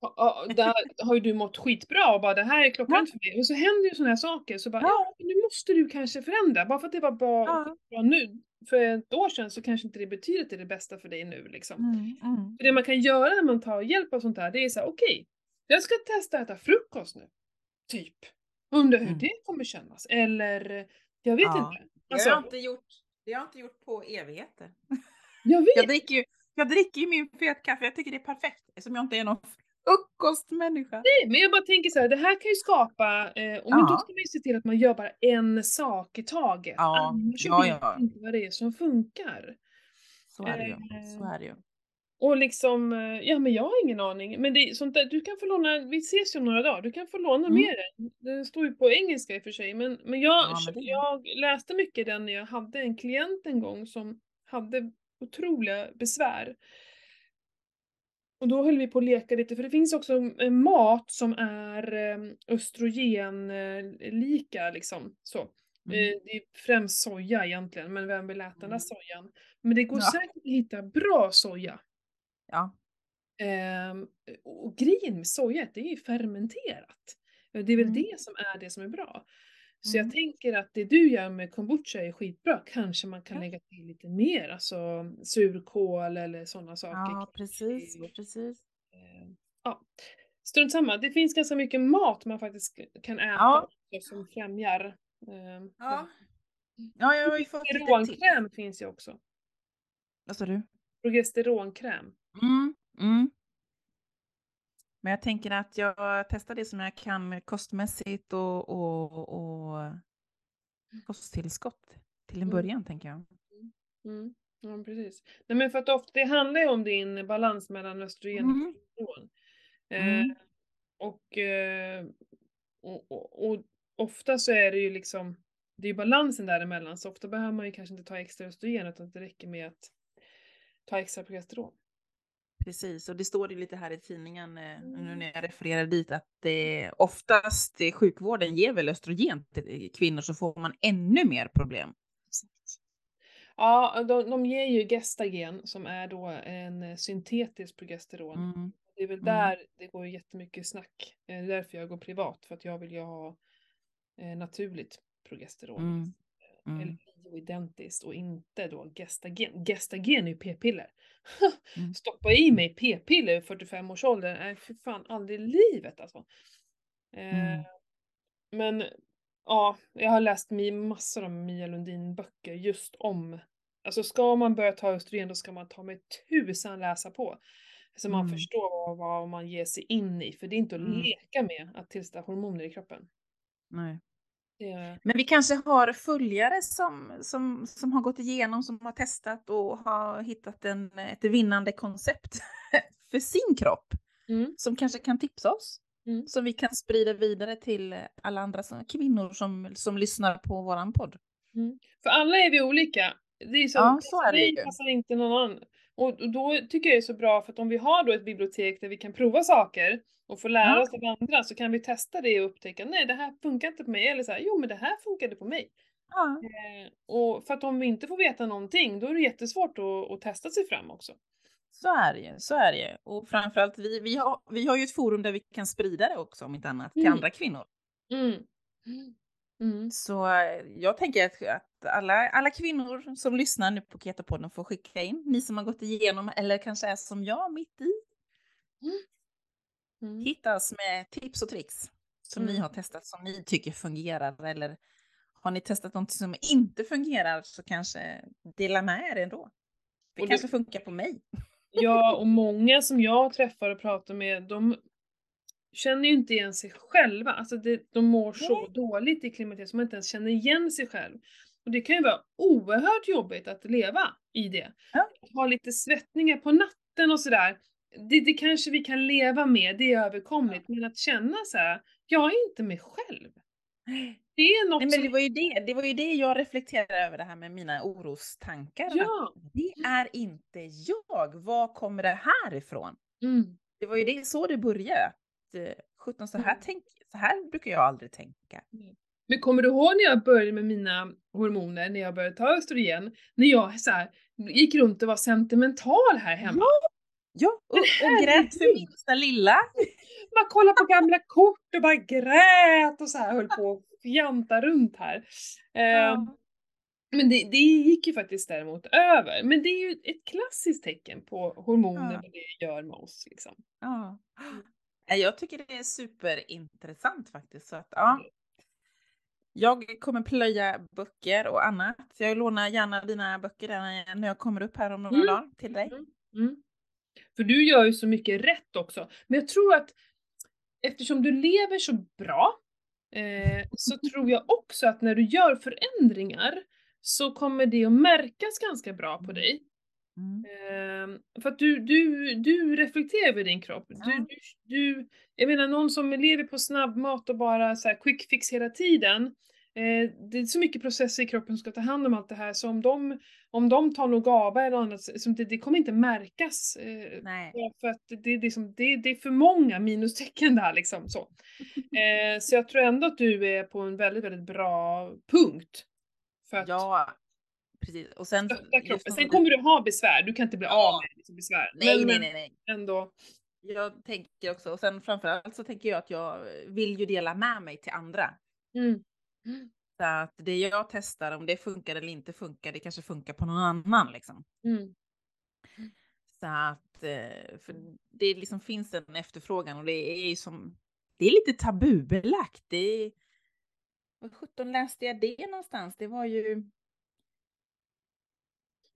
Ja, där har ju du mått skitbra och bara det här är klockrent för mig. Och så händer ju sådana här saker så bara Ja. nu måste du kanske förändra. Bara för att det var bra, Ja. bra nu för ett år sedan så kanske inte det betyder att det är det bästa för dig nu liksom. Mm, mm. Det man kan göra när man tar hjälp av sånt här det är så här: okej, jag ska testa att äta frukost nu. Typ. Undrar hur Mm. det kommer kännas. Eller, jag vet Ja. inte. Det Alltså, har jag inte gjort. Det har jag inte gjort på evigheter. jag vet. Jag dricker ju, jag dricker ju min fetkaffe. Jag tycker det är perfekt eftersom jag inte är någon frukostmänniska. Nej, men jag bara tänker så här, det här kan ju skapa, eh, och men då ska man ju se till att man gör bara en sak i taget. Ja, Annars ja, vet ja. inte vad det är som funkar. Så är det ju. Eh, Så är det ju. Och liksom, eh, ja men jag har ingen aning. Men det sånt där, du kan få låna, vi ses ju om några dagar, du kan få låna Mm. med den. Den står ju på engelska i och för sig, men, men, jag, Ja, men det- jag läste mycket den när jag hade en klient en gång som hade otroliga besvär. Och då höll vi på att leka lite, för det finns också eh, mat som är eh, östrogenlika liksom. Så. Mm. Eh, Det är främst soja egentligen, men vem vill äta den där Mm. sojan? Men det går Ja. säkert att hitta bra soja. Ja. Ehm, och grejen med soja det är ju fermenterat. Eh, Det är väl Mm. det som är det som är bra. Så Mm. jag tänker att det du gör med kombucha är skitbra. Kanske man kan Ja. lägga till lite mer, alltså surkål eller sådana saker. Ja, precis, precis. eh, Ja, strunt samma. Det finns ganska mycket mat man faktiskt kan äta Ja. som främjar. eh, Ja. Ja, jag har ju fått. Progesteronkräm finns ju också. Vad sa du? Progesteronkräm. Mm, mm. Men jag tänker att jag testar det som jag kan kostmässigt och, och, och kosttillskott till en Mm. början, tänker jag. Mm. Ja, precis. Nej, men för att ofta, det handlar ju om din balans mellan östrogen och Mm. progesteron. Mm. Eh, och, eh, och, och, och ofta så är det ju liksom, det är balansen däremellan, så ofta behöver man ju kanske inte ta extra östrogen utan det räcker med att ta extra progesteron. Precis, och det står ju lite här i tidningen eh, nu Mm. när jag refererar dit att det oftast eh, sjukvården ger väl östrogen till kvinnor så får man ännu mer problem. Ja, de, de ger ju gestagen som är då en eh, syntetisk progesteron. Mm. Det är väl Mm. där det går jättemycket snack. Eh, Det är därför jag går privat, för att jag vill ju ha eh, naturligt progesteron. Mm. Eller Mm. bioidentiskt och inte då gestagen. Gestagen är ju p-piller. Mm. <laughs> Stoppa i mig p-piller vid 45 års ålder, nej för fan aldrig i livet alltså. Eh, Mm. Men ja, jag har läst massor av Mia Lundin böcker just om, alltså ska man börja ta östrogen då ska man ta med tusan läsa på. Så man Mm. förstår vad, vad man ger sig in i, för det är inte att Mm. leka med att tillsätta hormoner i kroppen. Nej. Men vi kanske har följare som, som, som har gått igenom, som har testat och har hittat en, ett vinnande koncept <laughs> för sin kropp. mm, Som kanske kan tipsa oss. Mm. Som vi kan sprida vidare till alla andra som, kvinnor som, som lyssnar på våran podd. mm. För alla är vi olika. Det är så, Ja, så är det passar inte någon annan. Och då tycker jag det är så bra för att om vi har då ett bibliotek där vi kan prova saker och få lära oss av andra så kan vi testa det och upptäcka nej det här funkar inte på mig eller så här, jo men det här funkade på mig. Eh, och för att om vi inte får veta någonting då är det jättesvårt att, att testa sig fram också. så är det ju. Så är det ju. Och framförallt, vi, vi, har, vi har ju ett forum där vi kan sprida det också, om inte annat, till Mm. andra kvinnor. Mm. Mm. Så eh, jag tänker att, alla, alla kvinnor som lyssnar nu på Ketopodden får skicka in, ni som har gått igenom eller kanske är som jag mitt i, Mm. hitta oss med tips och tricks som ni Mm. har testat som ni tycker fungerar eller har ni testat något som inte fungerar så kanske dela med er ändå. Det Och det- kanske funkar på mig. Ja, och många som jag träffar och pratar med, de känner ju inte igen sig själva. Alltså det, de mår så Nej. dåligt i klimakteriet som man inte ens känner igen sig själv. Och det kan ju vara oerhört jobbigt att leva i det. Att ha lite svettningar på natten och sådär. Det, det kanske vi kan leva med, det är överkomligt. Men att känna så här, jag är inte mig själv. Det är något Nej, men det var, ju det, det var ju det jag reflekterade över det här med mina orostankar. Ja! Det är inte jag. Var kommer det här ifrån? Mm. Det var ju det, så det började. Eh, 17, så här, Mm. tänk, så här brukar jag aldrig tänka. Men kommer du ihåg när jag började med mina hormoner, när jag började ta östrogen? När jag så här, gick runt och var sentimental här hemma. Ja, och, och grät för minsta lilla. Man kollade på gamla kort och bara grät och så här höll på att fjanta runt här. Ehm, Ja. Men det, det gick ju faktiskt däremot över. Men det är ju ett klassiskt tecken på hormoner, Ja. vad det gör med oss liksom. Ja. Jag tycker det är superintressant faktiskt. Så att, ja. Jag kommer plöja böcker och annat. Jag lånar gärna dina böcker när jag- kommer upp här om några Mm. dagar till dig. Mm. För du gör ju så mycket rätt också. Men jag tror att eftersom du lever så bra eh, så <laughs> tror jag också att när du gör förändringar så kommer det att märkas ganska bra på dig. Mm. Ehm, för att du, du, du reflekterar över din kropp. Du, Ja. du, du, jag menar någon som lever på snabbmat och bara så quick fix hela tiden. Eh, det är så mycket processer i kroppen som ska ta hand om allt det här så om de, om de tar något GABA eller annat, så det, det kommer inte märkas. Eh, för att det, det, är som, det, det är för många minustecken där liksom. Så. <laughs> Eh, så jag tror ändå att du är på en väldigt, väldigt bra punkt. För att Ja, precis. Och sen... kroppen. Sen kommer du ha besvär, du kan inte bli av Ja. med liksom besvär. Nej, Men- nej, nej, nej. ändå. Jag tänker också, och sen framförallt så tänker jag att jag vill ju dela med mig till andra. Mm. Mm. Så att det jag testar, om det funkar eller inte funkar, det kanske funkar på någon annan liksom. Mm. Så att, eh, för det liksom finns en efterfrågan och det är ju som, det är lite tabubelagt. Det är, vad sjutton läste jag det någonstans? Det var ju,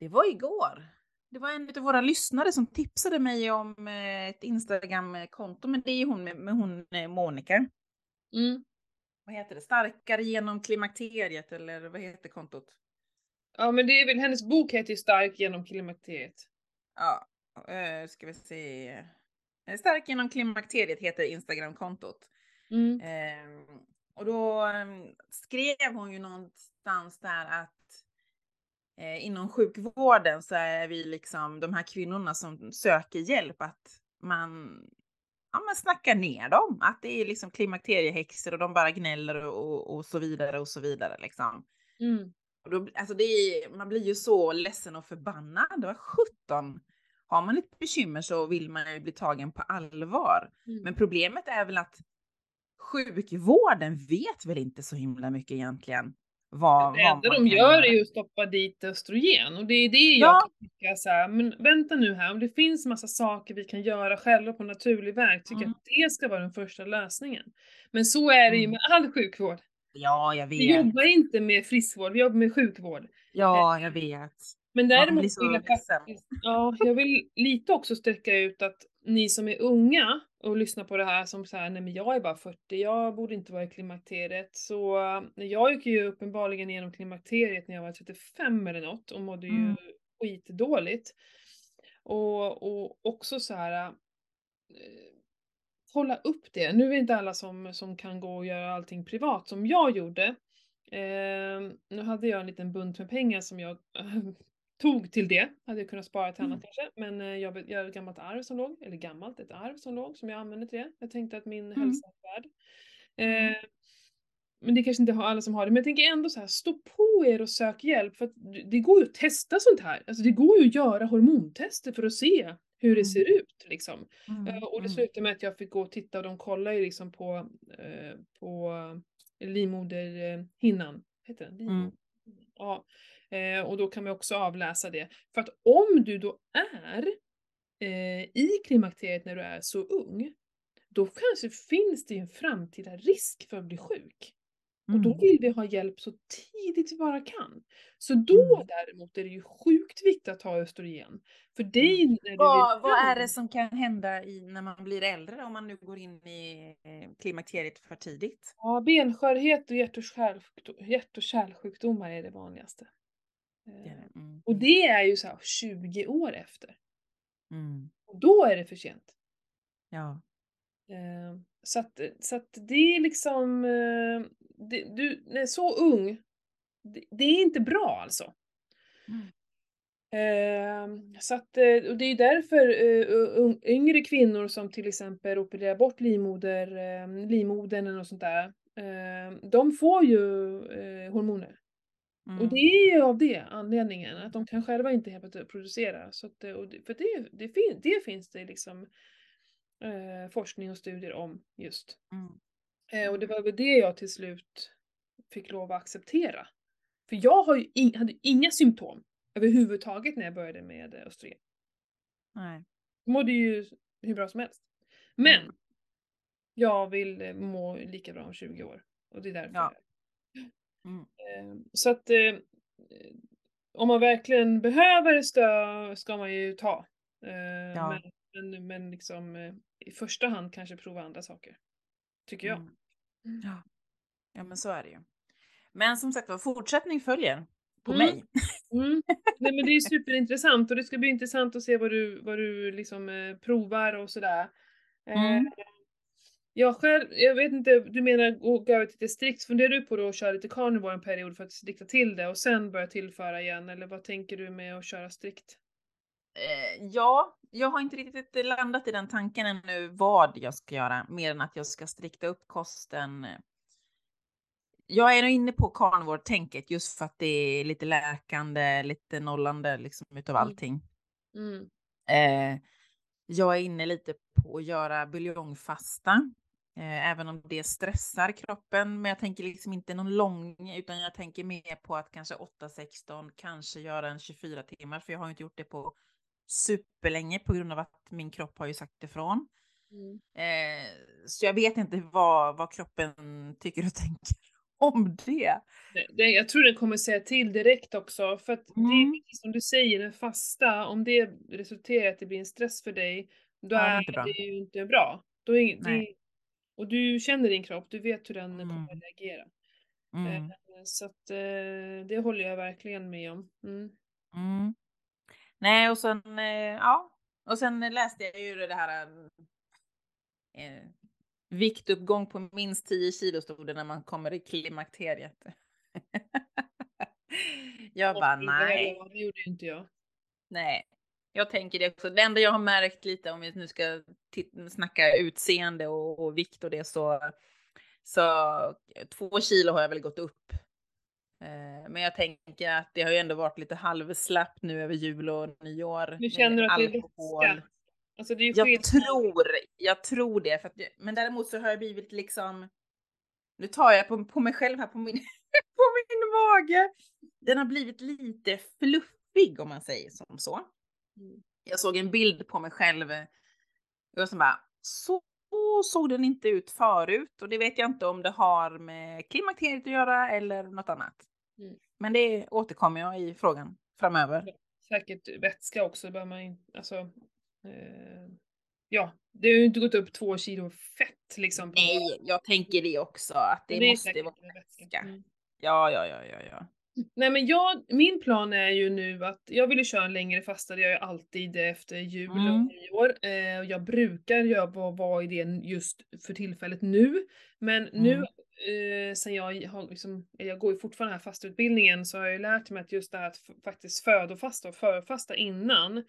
det var igår. Det var en av våra lyssnare som tipsade mig om eh, ett Instagram-konto, men det är hon med, med hon eh, Monica. Mm. Vad heter det? Starkare genom klimakteriet eller vad heter kontot? Ja men det är väl, hennes bok heter ju Stark genom klimakteriet. Ja, uh, ska vi se. Eh, Stark genom klimakteriet heter Instagram-kontot. Mm. Eh, och då eh, skrev hon ju någonstans där att eh, inom sjukvården så är vi liksom de här kvinnorna som söker hjälp att man ja, man snackar ner dem. Att det är liksom klimakteriehäxor och de bara gnäller och, och så vidare och så vidare liksom. Mm. Och då, alltså det är, man blir ju så ledsen och förbannad. Vad 17! Har man ett bekymmer så vill man ju bli tagen på allvar. Mm. Men problemet är väl att sjukvården vet väl inte så himla mycket egentligen. Vad, Det enda de gör är att stoppa dit östrogen och det är det jag Ja. kan tycka så här, men vänta nu här, om det finns massa saker vi kan göra själva på naturlig väg, tycker Mm. att det ska vara den första lösningen. Men så är det ju Mm. med all sjukvård. Ja, jag Vi vet. jobbar inte med friskvård, vi jobbar med sjukvård. Ja, jag vet. Men däremot vill jag faktiskt, ja, jag vill lite också sträcka ut att ni som är unga och lyssnar på det här som säger nej men jag är bara 40, jag borde inte vara i klimakteriet. Så eh, jag gick ju uppenbarligen igenom klimakteriet när jag var 35 eller något och mådde ju Mm. skitdåligt. Och, och också så här eh, hålla upp det. Nu är det inte alla som, som kan gå och göra allting privat som jag gjorde. Eh, nu hade jag en liten bunt med pengar som jag <laughs> tog till det. Hade jag kunnat spara till annat Mm. kanske. Men eh, jag, jag har ett gammalt arv som låg, eller gammalt, ett arv som låg som jag använde till det. Jag tänkte att min Mm. hälsa är värd. Mm. Eh, men det kanske inte har alla som har det. Men jag tänker ändå så här, stå på er och sök hjälp. För att det går ju att testa sånt här. Alltså det går ju att göra hormontester för att se hur det Mm. ser ut liksom. Mm. Eh, Och det Mm. slutade med att jag fick gå och titta och de kollar ju liksom på, eh, på livmoderhinnan. Heter den? Mm. Livmoder? Ja. Eh, och då kan man också avläsa det. För att om du då är eh, i klimakteriet när du är så ung, då kanske finns det en framtida risk för att bli sjuk. Och då Mm. vill vi ha hjälp så tidigt vi bara kan. Så då Mm. däremot är det ju sjukt viktigt att ta östrogen. För dig när du Vad, vad är det som kan hända i, när man blir äldre om man nu går in i eh, klimakteriet för tidigt? Ja, benskörhet och hjärt och, kärlsjukdo- hjärt och kärlsjukdomar är det vanligaste. Det är Eh, det. Mm. Och det är ju så här 20 år efter. Mm. Och då är det för sent. Ja. Eh, Så att, så att det är liksom, eh, det, du är så ung, det, det är inte bra alltså. Mm. Eh, Så att, eh, och det är därför eh, un- yngre kvinnor som till exempel opererar bort livmoder, eh, livmodern och sånt där, eh, de får ju eh, hormoner. Mm. Och det är ju av det anledningen, att de kan själva inte helt enkelt producera. Så att, det, för det, det, fin, det finns det liksom eh, forskning och studier om just. Mm. Eh, och det var väl det jag till slut fick lov att acceptera. För jag har ju in, hade inga symptom överhuvudtaget när jag började med eh, östrogen. Nej. Jag mådde ju hur bra som helst. Men Mm. jag vill eh, må lika bra om 20 år. Och det är därför. Ja. Mm. Eh, Så att eh, om man verkligen behöver stöd ska man ju ta. Eh, Ja. Men, men, men liksom eh, i första hand kanske prova andra saker. Tycker jag. Mm. Ja. ja, men så är det ju. Men som sagt var, fortsättning följer på Mm. mig. Mm. Nej men det är <laughs> superintressant och det ska bli intressant att se vad du, vad du liksom eh, provar och sådär. Eh. Jag själv, jag vet inte, du menar gå över till lite strikt, funderar du på då att köra lite carnivore en period för att strikta till det och sen börja tillföra igen eller vad tänker du med att köra strikt? Eh, ja, jag har inte riktigt landat i den tanken ännu vad jag ska göra, mer än att jag ska strikta upp kosten. Jag är nog inne på carnivore-tänket just för att det är lite läkande, lite nollande liksom utav Mm. allting. Mm. Eh, jag är inne lite på att göra buljongfasta. Eh, även om det stressar kroppen, men jag tänker liksom inte någon lång, utan jag tänker mer på att kanske 8-16, kanske göra en 24 timmar, för jag har inte gjort det på superlänge på grund av att min kropp har ju sagt ifrån. Mm. Eh, så jag vet inte vad, vad kroppen tycker och <laughs> tänker om det. det. Jag tror den kommer säga till direkt också, för att mm. det är som du säger, den fasta, om det resulterar i att det blir en stress för dig, då ja, är, det, inte bra. det ju inte bra. Då är, det, och du känner din kropp, du vet hur den mm. kommer att reagera. Mm. Eh, så att eh, det håller jag verkligen med om. Mm. Mm. Nej, och sen, eh, ja, och sen läste jag ju det här eh, viktuppgång på minst 10 kilo stod det när man kommer i klimakteriet. <laughs> jag bara nej. Det gjorde inte jag. Nej, jag tänker det också. Det enda jag har märkt lite om vi nu ska snacka utseende och, och, vikt och det så, så två kilo har jag väl gått upp. Eh, men jag tänker att det har ju ändå varit lite halvslappt nu över jul och nyår. Du känner att alkohol. det är vätska? Alltså det är jag tror, jag tror det. För att, men däremot så har jag blivit liksom, nu tar jag på, på mig själv här på min, <laughs> på min mage. Den har blivit lite fluffig om man säger som så. Mm. Jag såg en bild på mig själv. Jag som bara, så såg den inte ut förut och det vet jag inte om det har med klimakteriet att göra eller något annat. Mm. Men det återkommer jag i frågan framöver. Säkert vätska också, det man alltså, eh, ja, det har ju inte gått upp två kilo fett liksom. Nej, jag tänker det också, att det, det måste vara vätska. Mm. Ja, ja, ja, ja, ja. Nej men jag, min plan är ju nu att jag vill ju köra en längre fasta, det gör jag alltid efter jul mm. och nyår. Eh, jag brukar göra vad, vad idén just för tillfället nu. Men mm. nu eh, sen jag har liksom, jag går ju fortfarande här fastutbildningen så har jag ju lärt mig att just det här att faktiskt födofasta och förfasta innan.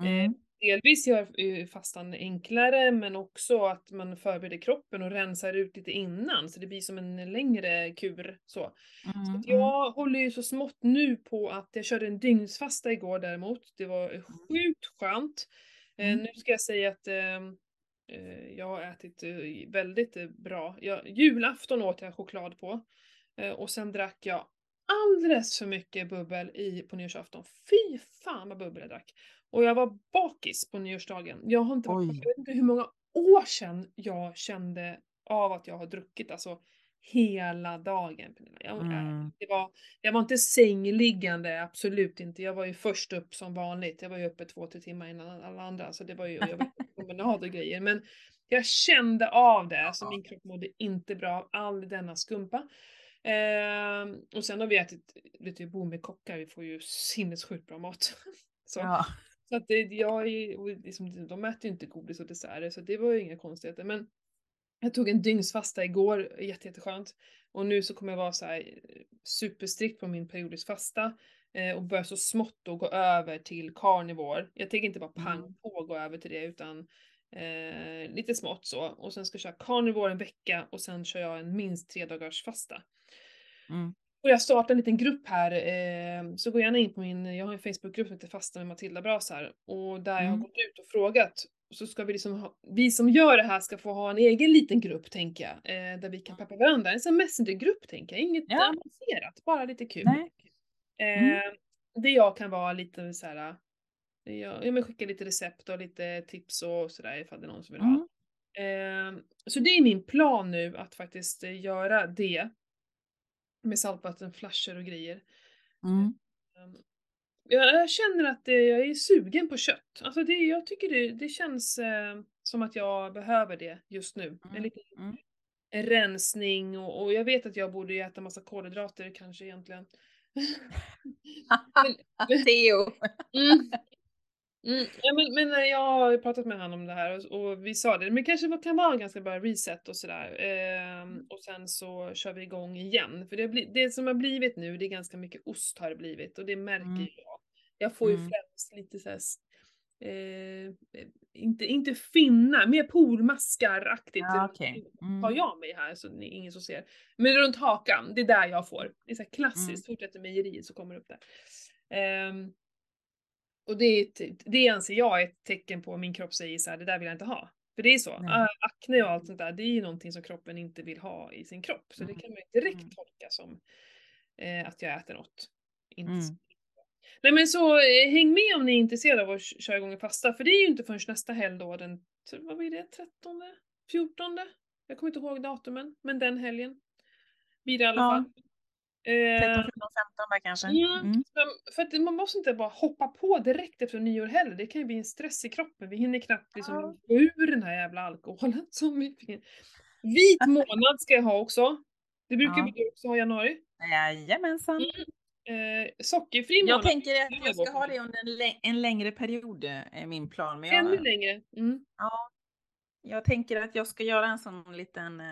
Eh, mm. Eh, delvis gör fastan enklare men också att man förbereder kroppen och rensar ut lite innan så det blir som en längre kur. Så, mm, så mm. jag håller ju så smått nu på att jag körde en dygnsfasta igår däremot. Det var sjukt skönt. Eh, mm. nu ska jag säga att ehm, eh, jag har ätit eh, väldigt eh, bra. Jag, julafton åt jag choklad på eh, och sen drack jag alldeles för mycket bubbel i, på nyårsafton. Fy fan vad bubbel jag drack! Och jag var bakis på nyårsdagen. Jag har inte varit, jag vet inte hur många år sedan jag kände av att jag har druckit alltså hela dagen. Jag, mm. det var, jag var inte sängliggande, absolut inte. Jag var ju först upp som vanligt. Jag var ju uppe två, tre timmar innan alla andra. Så det var ju, jag var promenad och grejer. Men jag kände av det, alltså min kropp mådde inte bra av all denna skumpa. Eh, och sen har vi ätit, vet du, bor med kockar, vi får ju sinnessjukt bra mat. <laughs> Så. Ja. Så att det, jag liksom, de äter ju inte godis och desserter så det var ju inga konstigheter. Men jag tog en dygnsfasta igår, jätte, jätteskönt. Och nu så kommer jag vara så här eh, superstrikt på min periodisk fasta eh, och börja så smått då gå över till carnivore. Jag tänker inte bara pang mm. på gå över till det utan eh, lite smått så. Och sen ska jag köra carnivore en vecka och sen kör jag en minst tre dagars fasta. Mm. Och jag startar en liten grupp här, eh, så gå gärna in på min, jag har en Facebookgrupp som heter Fasta med Matilda Brasar och där mm. jag har mm. gått ut och frågat så ska vi liksom ha, vi som gör det här ska få ha en egen liten grupp tänker jag, eh, där vi kan peppa varandra. En sån messengergrupp tänker jag, inget ja. avancerat, bara lite kul. Eh, mm. Det jag kan vara lite så här, jag, jag skickar lite recept och lite tips och sådär ifall det är någon som vill mm. ha. Eh, så det är min plan nu att faktiskt göra det med saltvattenflasher och grejer. Mm. Ehm, jag känner att jag är sugen på kött. Alltså det, jag tycker det, det känns eh, som att jag behöver det just nu. Mm. En liten mm. rensning och, och, jag vet att jag borde äta massa kolhydrater kanske egentligen. <laughs> <laughs> Theo! mm, Mm, ja, men, men eh, jag har pratat med honom om det här och, och vi sa det, men kanske kan vara en ganska bra reset och sådär. Eh, och sen så kör vi igång igen. För det, bli, det som har blivit nu, det är ganska mycket ost har det blivit och det märker mm. jag. Jag får ju mm. främst lite såhär Eh, inte, inte finna, mer polmaskaraktigt ja, okay. mm. har jag mig här så det är ingen som ser. Men runt hakan, det är där jag får. Det är så klassiskt, mm. fortsätter mejeriet så kommer det upp där. Eh, och det, det anser jag är ett tecken på att min kropp säger så här, det där vill jag inte ha. För det är så, Nej. äh, akne och allt sånt där, det är ju någonting som kroppen inte vill ha i sin kropp. Så det Mm. kan man ju direkt Mm. tolka som eh, att jag äter något. Inte Mm. Nej men så eh, häng med om ni är intresserade av att köra igång en fasta, för det är ju inte förrän nästa helg då, den, vad blir det, 13? 14? Jag kommer inte ihåg datumen, men den helgen. Blir det i alla Ja. fall. Eh, 13, 14, 15 där kanske. Mm. Mm. För att man måste inte bara hoppa på direkt efter nyår heller. Det kan ju bli en stress i kroppen. Vi hinner knappt liksom Ja. få ur den här jävla alkoholen. <laughs> Som vi fick. Vit <laughs> månad ska jag ha också. Det brukar Ja. vi också ha i januari. Jajamensan. Eh, sockerfri månad. Jag tänker att jag ska ha det under en, lä- en längre period, är min plan. Men Ännu längre. Mm. jag tänker att jag ska göra en sån liten...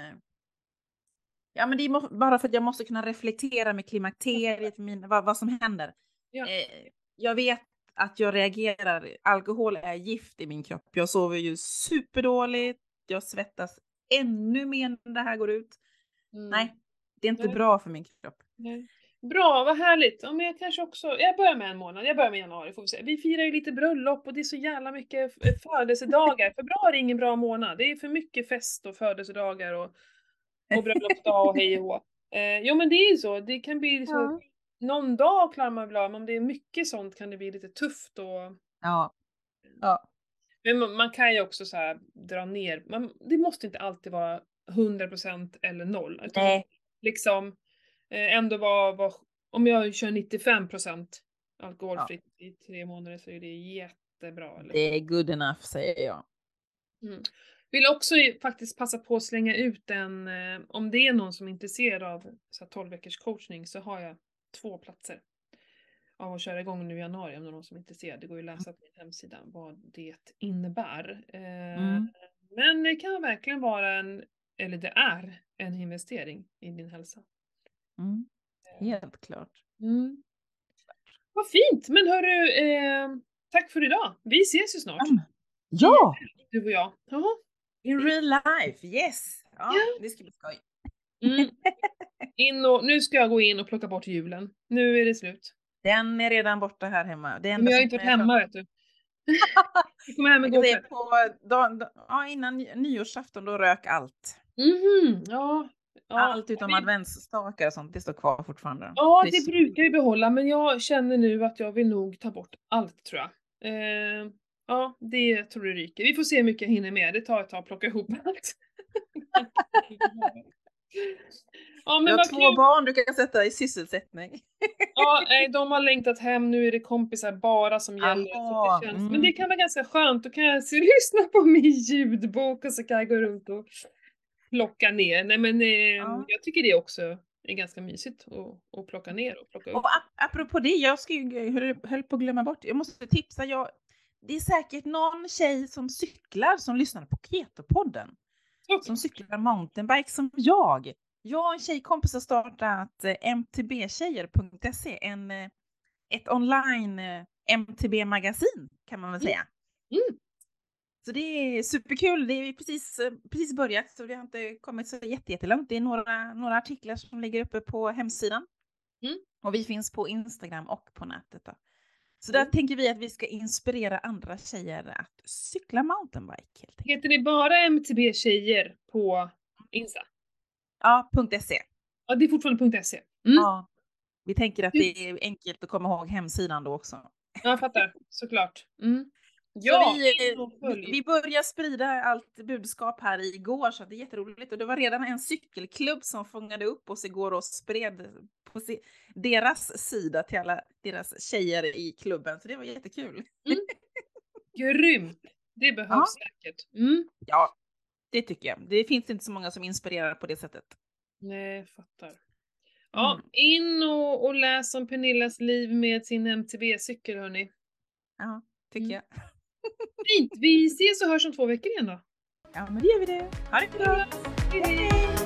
Ja, men det är bara för att jag måste kunna reflektera med klimakteriet, min, vad, vad som händer. Ja. Eh, jag vet att jag reagerar. Alkohol är gift i min kropp. Jag sover ju superdåligt. Jag svettas ännu mer när det här går ut. Mm. Nej, det är inte Nej. bra för min kropp. Nej. Bra, vad härligt. Ja, men jag kanske också, jag börjar med en månad, jag börjar med januari får vi se. Vi firar ju lite bröllop och det är så jävla mycket födelsedagar. Februari är ingen bra månad. Det är för mycket fest och födelsedagar och, och bröllopsdag och hej och hå. Eh, jo men det är ju så, det kan bli så, Ja. någon dag klarar man väl av, men om det är mycket sånt kan det bli lite tufft och Ja. Ja. men man, man kan ju också så här dra ner, man, det måste inte alltid vara 100% eller noll. Utan Nej. liksom eh, ändå vara, vara, om jag kör 95% alkoholfritt i tre månader så är det jättebra. Eller? Det är good enough säger jag. Mm. Vill också faktiskt passa på att slänga ut en, eh, om det är någon som är intresserad av så här 12 veckors coachning så har jag två platser av att köra igång nu i januari om det är någon som är intresserad. Det går ju att läsa på min hemsida vad det innebär. Eh, Mm. Men det kan verkligen vara en, eller det är en investering i din hälsa. Mm. Helt klart. Mm. Vad fint! Men hörru, eh, tack för idag. Vi ses ju snart, Ja! du och jag. Jaha. In real life, yes! Ja, Ja. det ska bli skoj. Mm. <laughs> In och, nu ska jag gå in och plocka bort julen. Nu är det slut. Den är redan borta här hemma. Det Men jag har inte varit hemma vet du. <laughs> Jag kom hem igår kväll. på ja, innan ny- nyårsafton då rök allt. Mhm, ja. ja. allt utom det- adventsstakar och sånt, det står kvar fortfarande. Ja, det brukar vi behålla, men jag känner nu att jag vill nog ta bort allt tror jag. Eh, ja, det tror jag ryker. Vi får se hur mycket jag hinner med. Det tar ett tag att plocka ihop allt. <laughs> ja, men Jag har två kul. barn du kan sätta i sysselsättning. Ja, nej, de har längtat hem, nu är det kompisar bara som gäller. Aha, det känns, mm. Men det kan vara ganska skönt, då kan jag <laughs> lyssna på min ljudbok och så kan jag gå runt och plocka ner. Nej men eh, Ja. jag tycker det också är ganska mysigt att, att plocka ner och plocka upp. Och ap- apropå det, jag ska ju, höll, höll på att glömma bort, jag måste tipsa, jag, det är säkert någon tjej som cyklar som lyssnar på Keto-podden. som cyklar mountainbike som jag. Jag och en tjejkompis har startat eh, mtbtjejer.se, en, eh, ett online eh, MTB-magasin kan man väl Mm. säga. Mm. Så det är superkul. Det är precis, precis börjat så vi har inte kommit så jätte- jättelångt. Det är några, några artiklar som ligger uppe på hemsidan. Mm. Och vi finns på Instagram och på nätet. Då. Så där Mm. tänker vi att vi ska inspirera andra tjejer att cykla mountainbike. Helt enkelt. Heter det bara MTB tjejer på Insta? Ja, .se. Ja, det är fortfarande .se. Mm. Ja. Vi tänker att det är enkelt att komma ihåg hemsidan då också. Ja, jag fattar. Såklart. Mm. Ja, vi, vi, börjar sprida allt budskap här igår så det är jätteroligt. Och det var redan en cykelklubb som fångade upp oss igår och spred på deras sida till alla deras tjejer i klubben. Så det var jättekul. Grymt! Det <laughs> behövs Ja. säkert. Mm. Ja, det tycker jag. Det finns inte så många som inspirerar på det sättet. Nej, fattar. Ja, Mm. in och, och läs om Pernillas liv med sin MTB-cykel hörni. Ja, tycker Mm. jag. Fint! Vi ses och hörs om två veckor igen då. Ja, men det gör vi det. Ha det bra. Hej!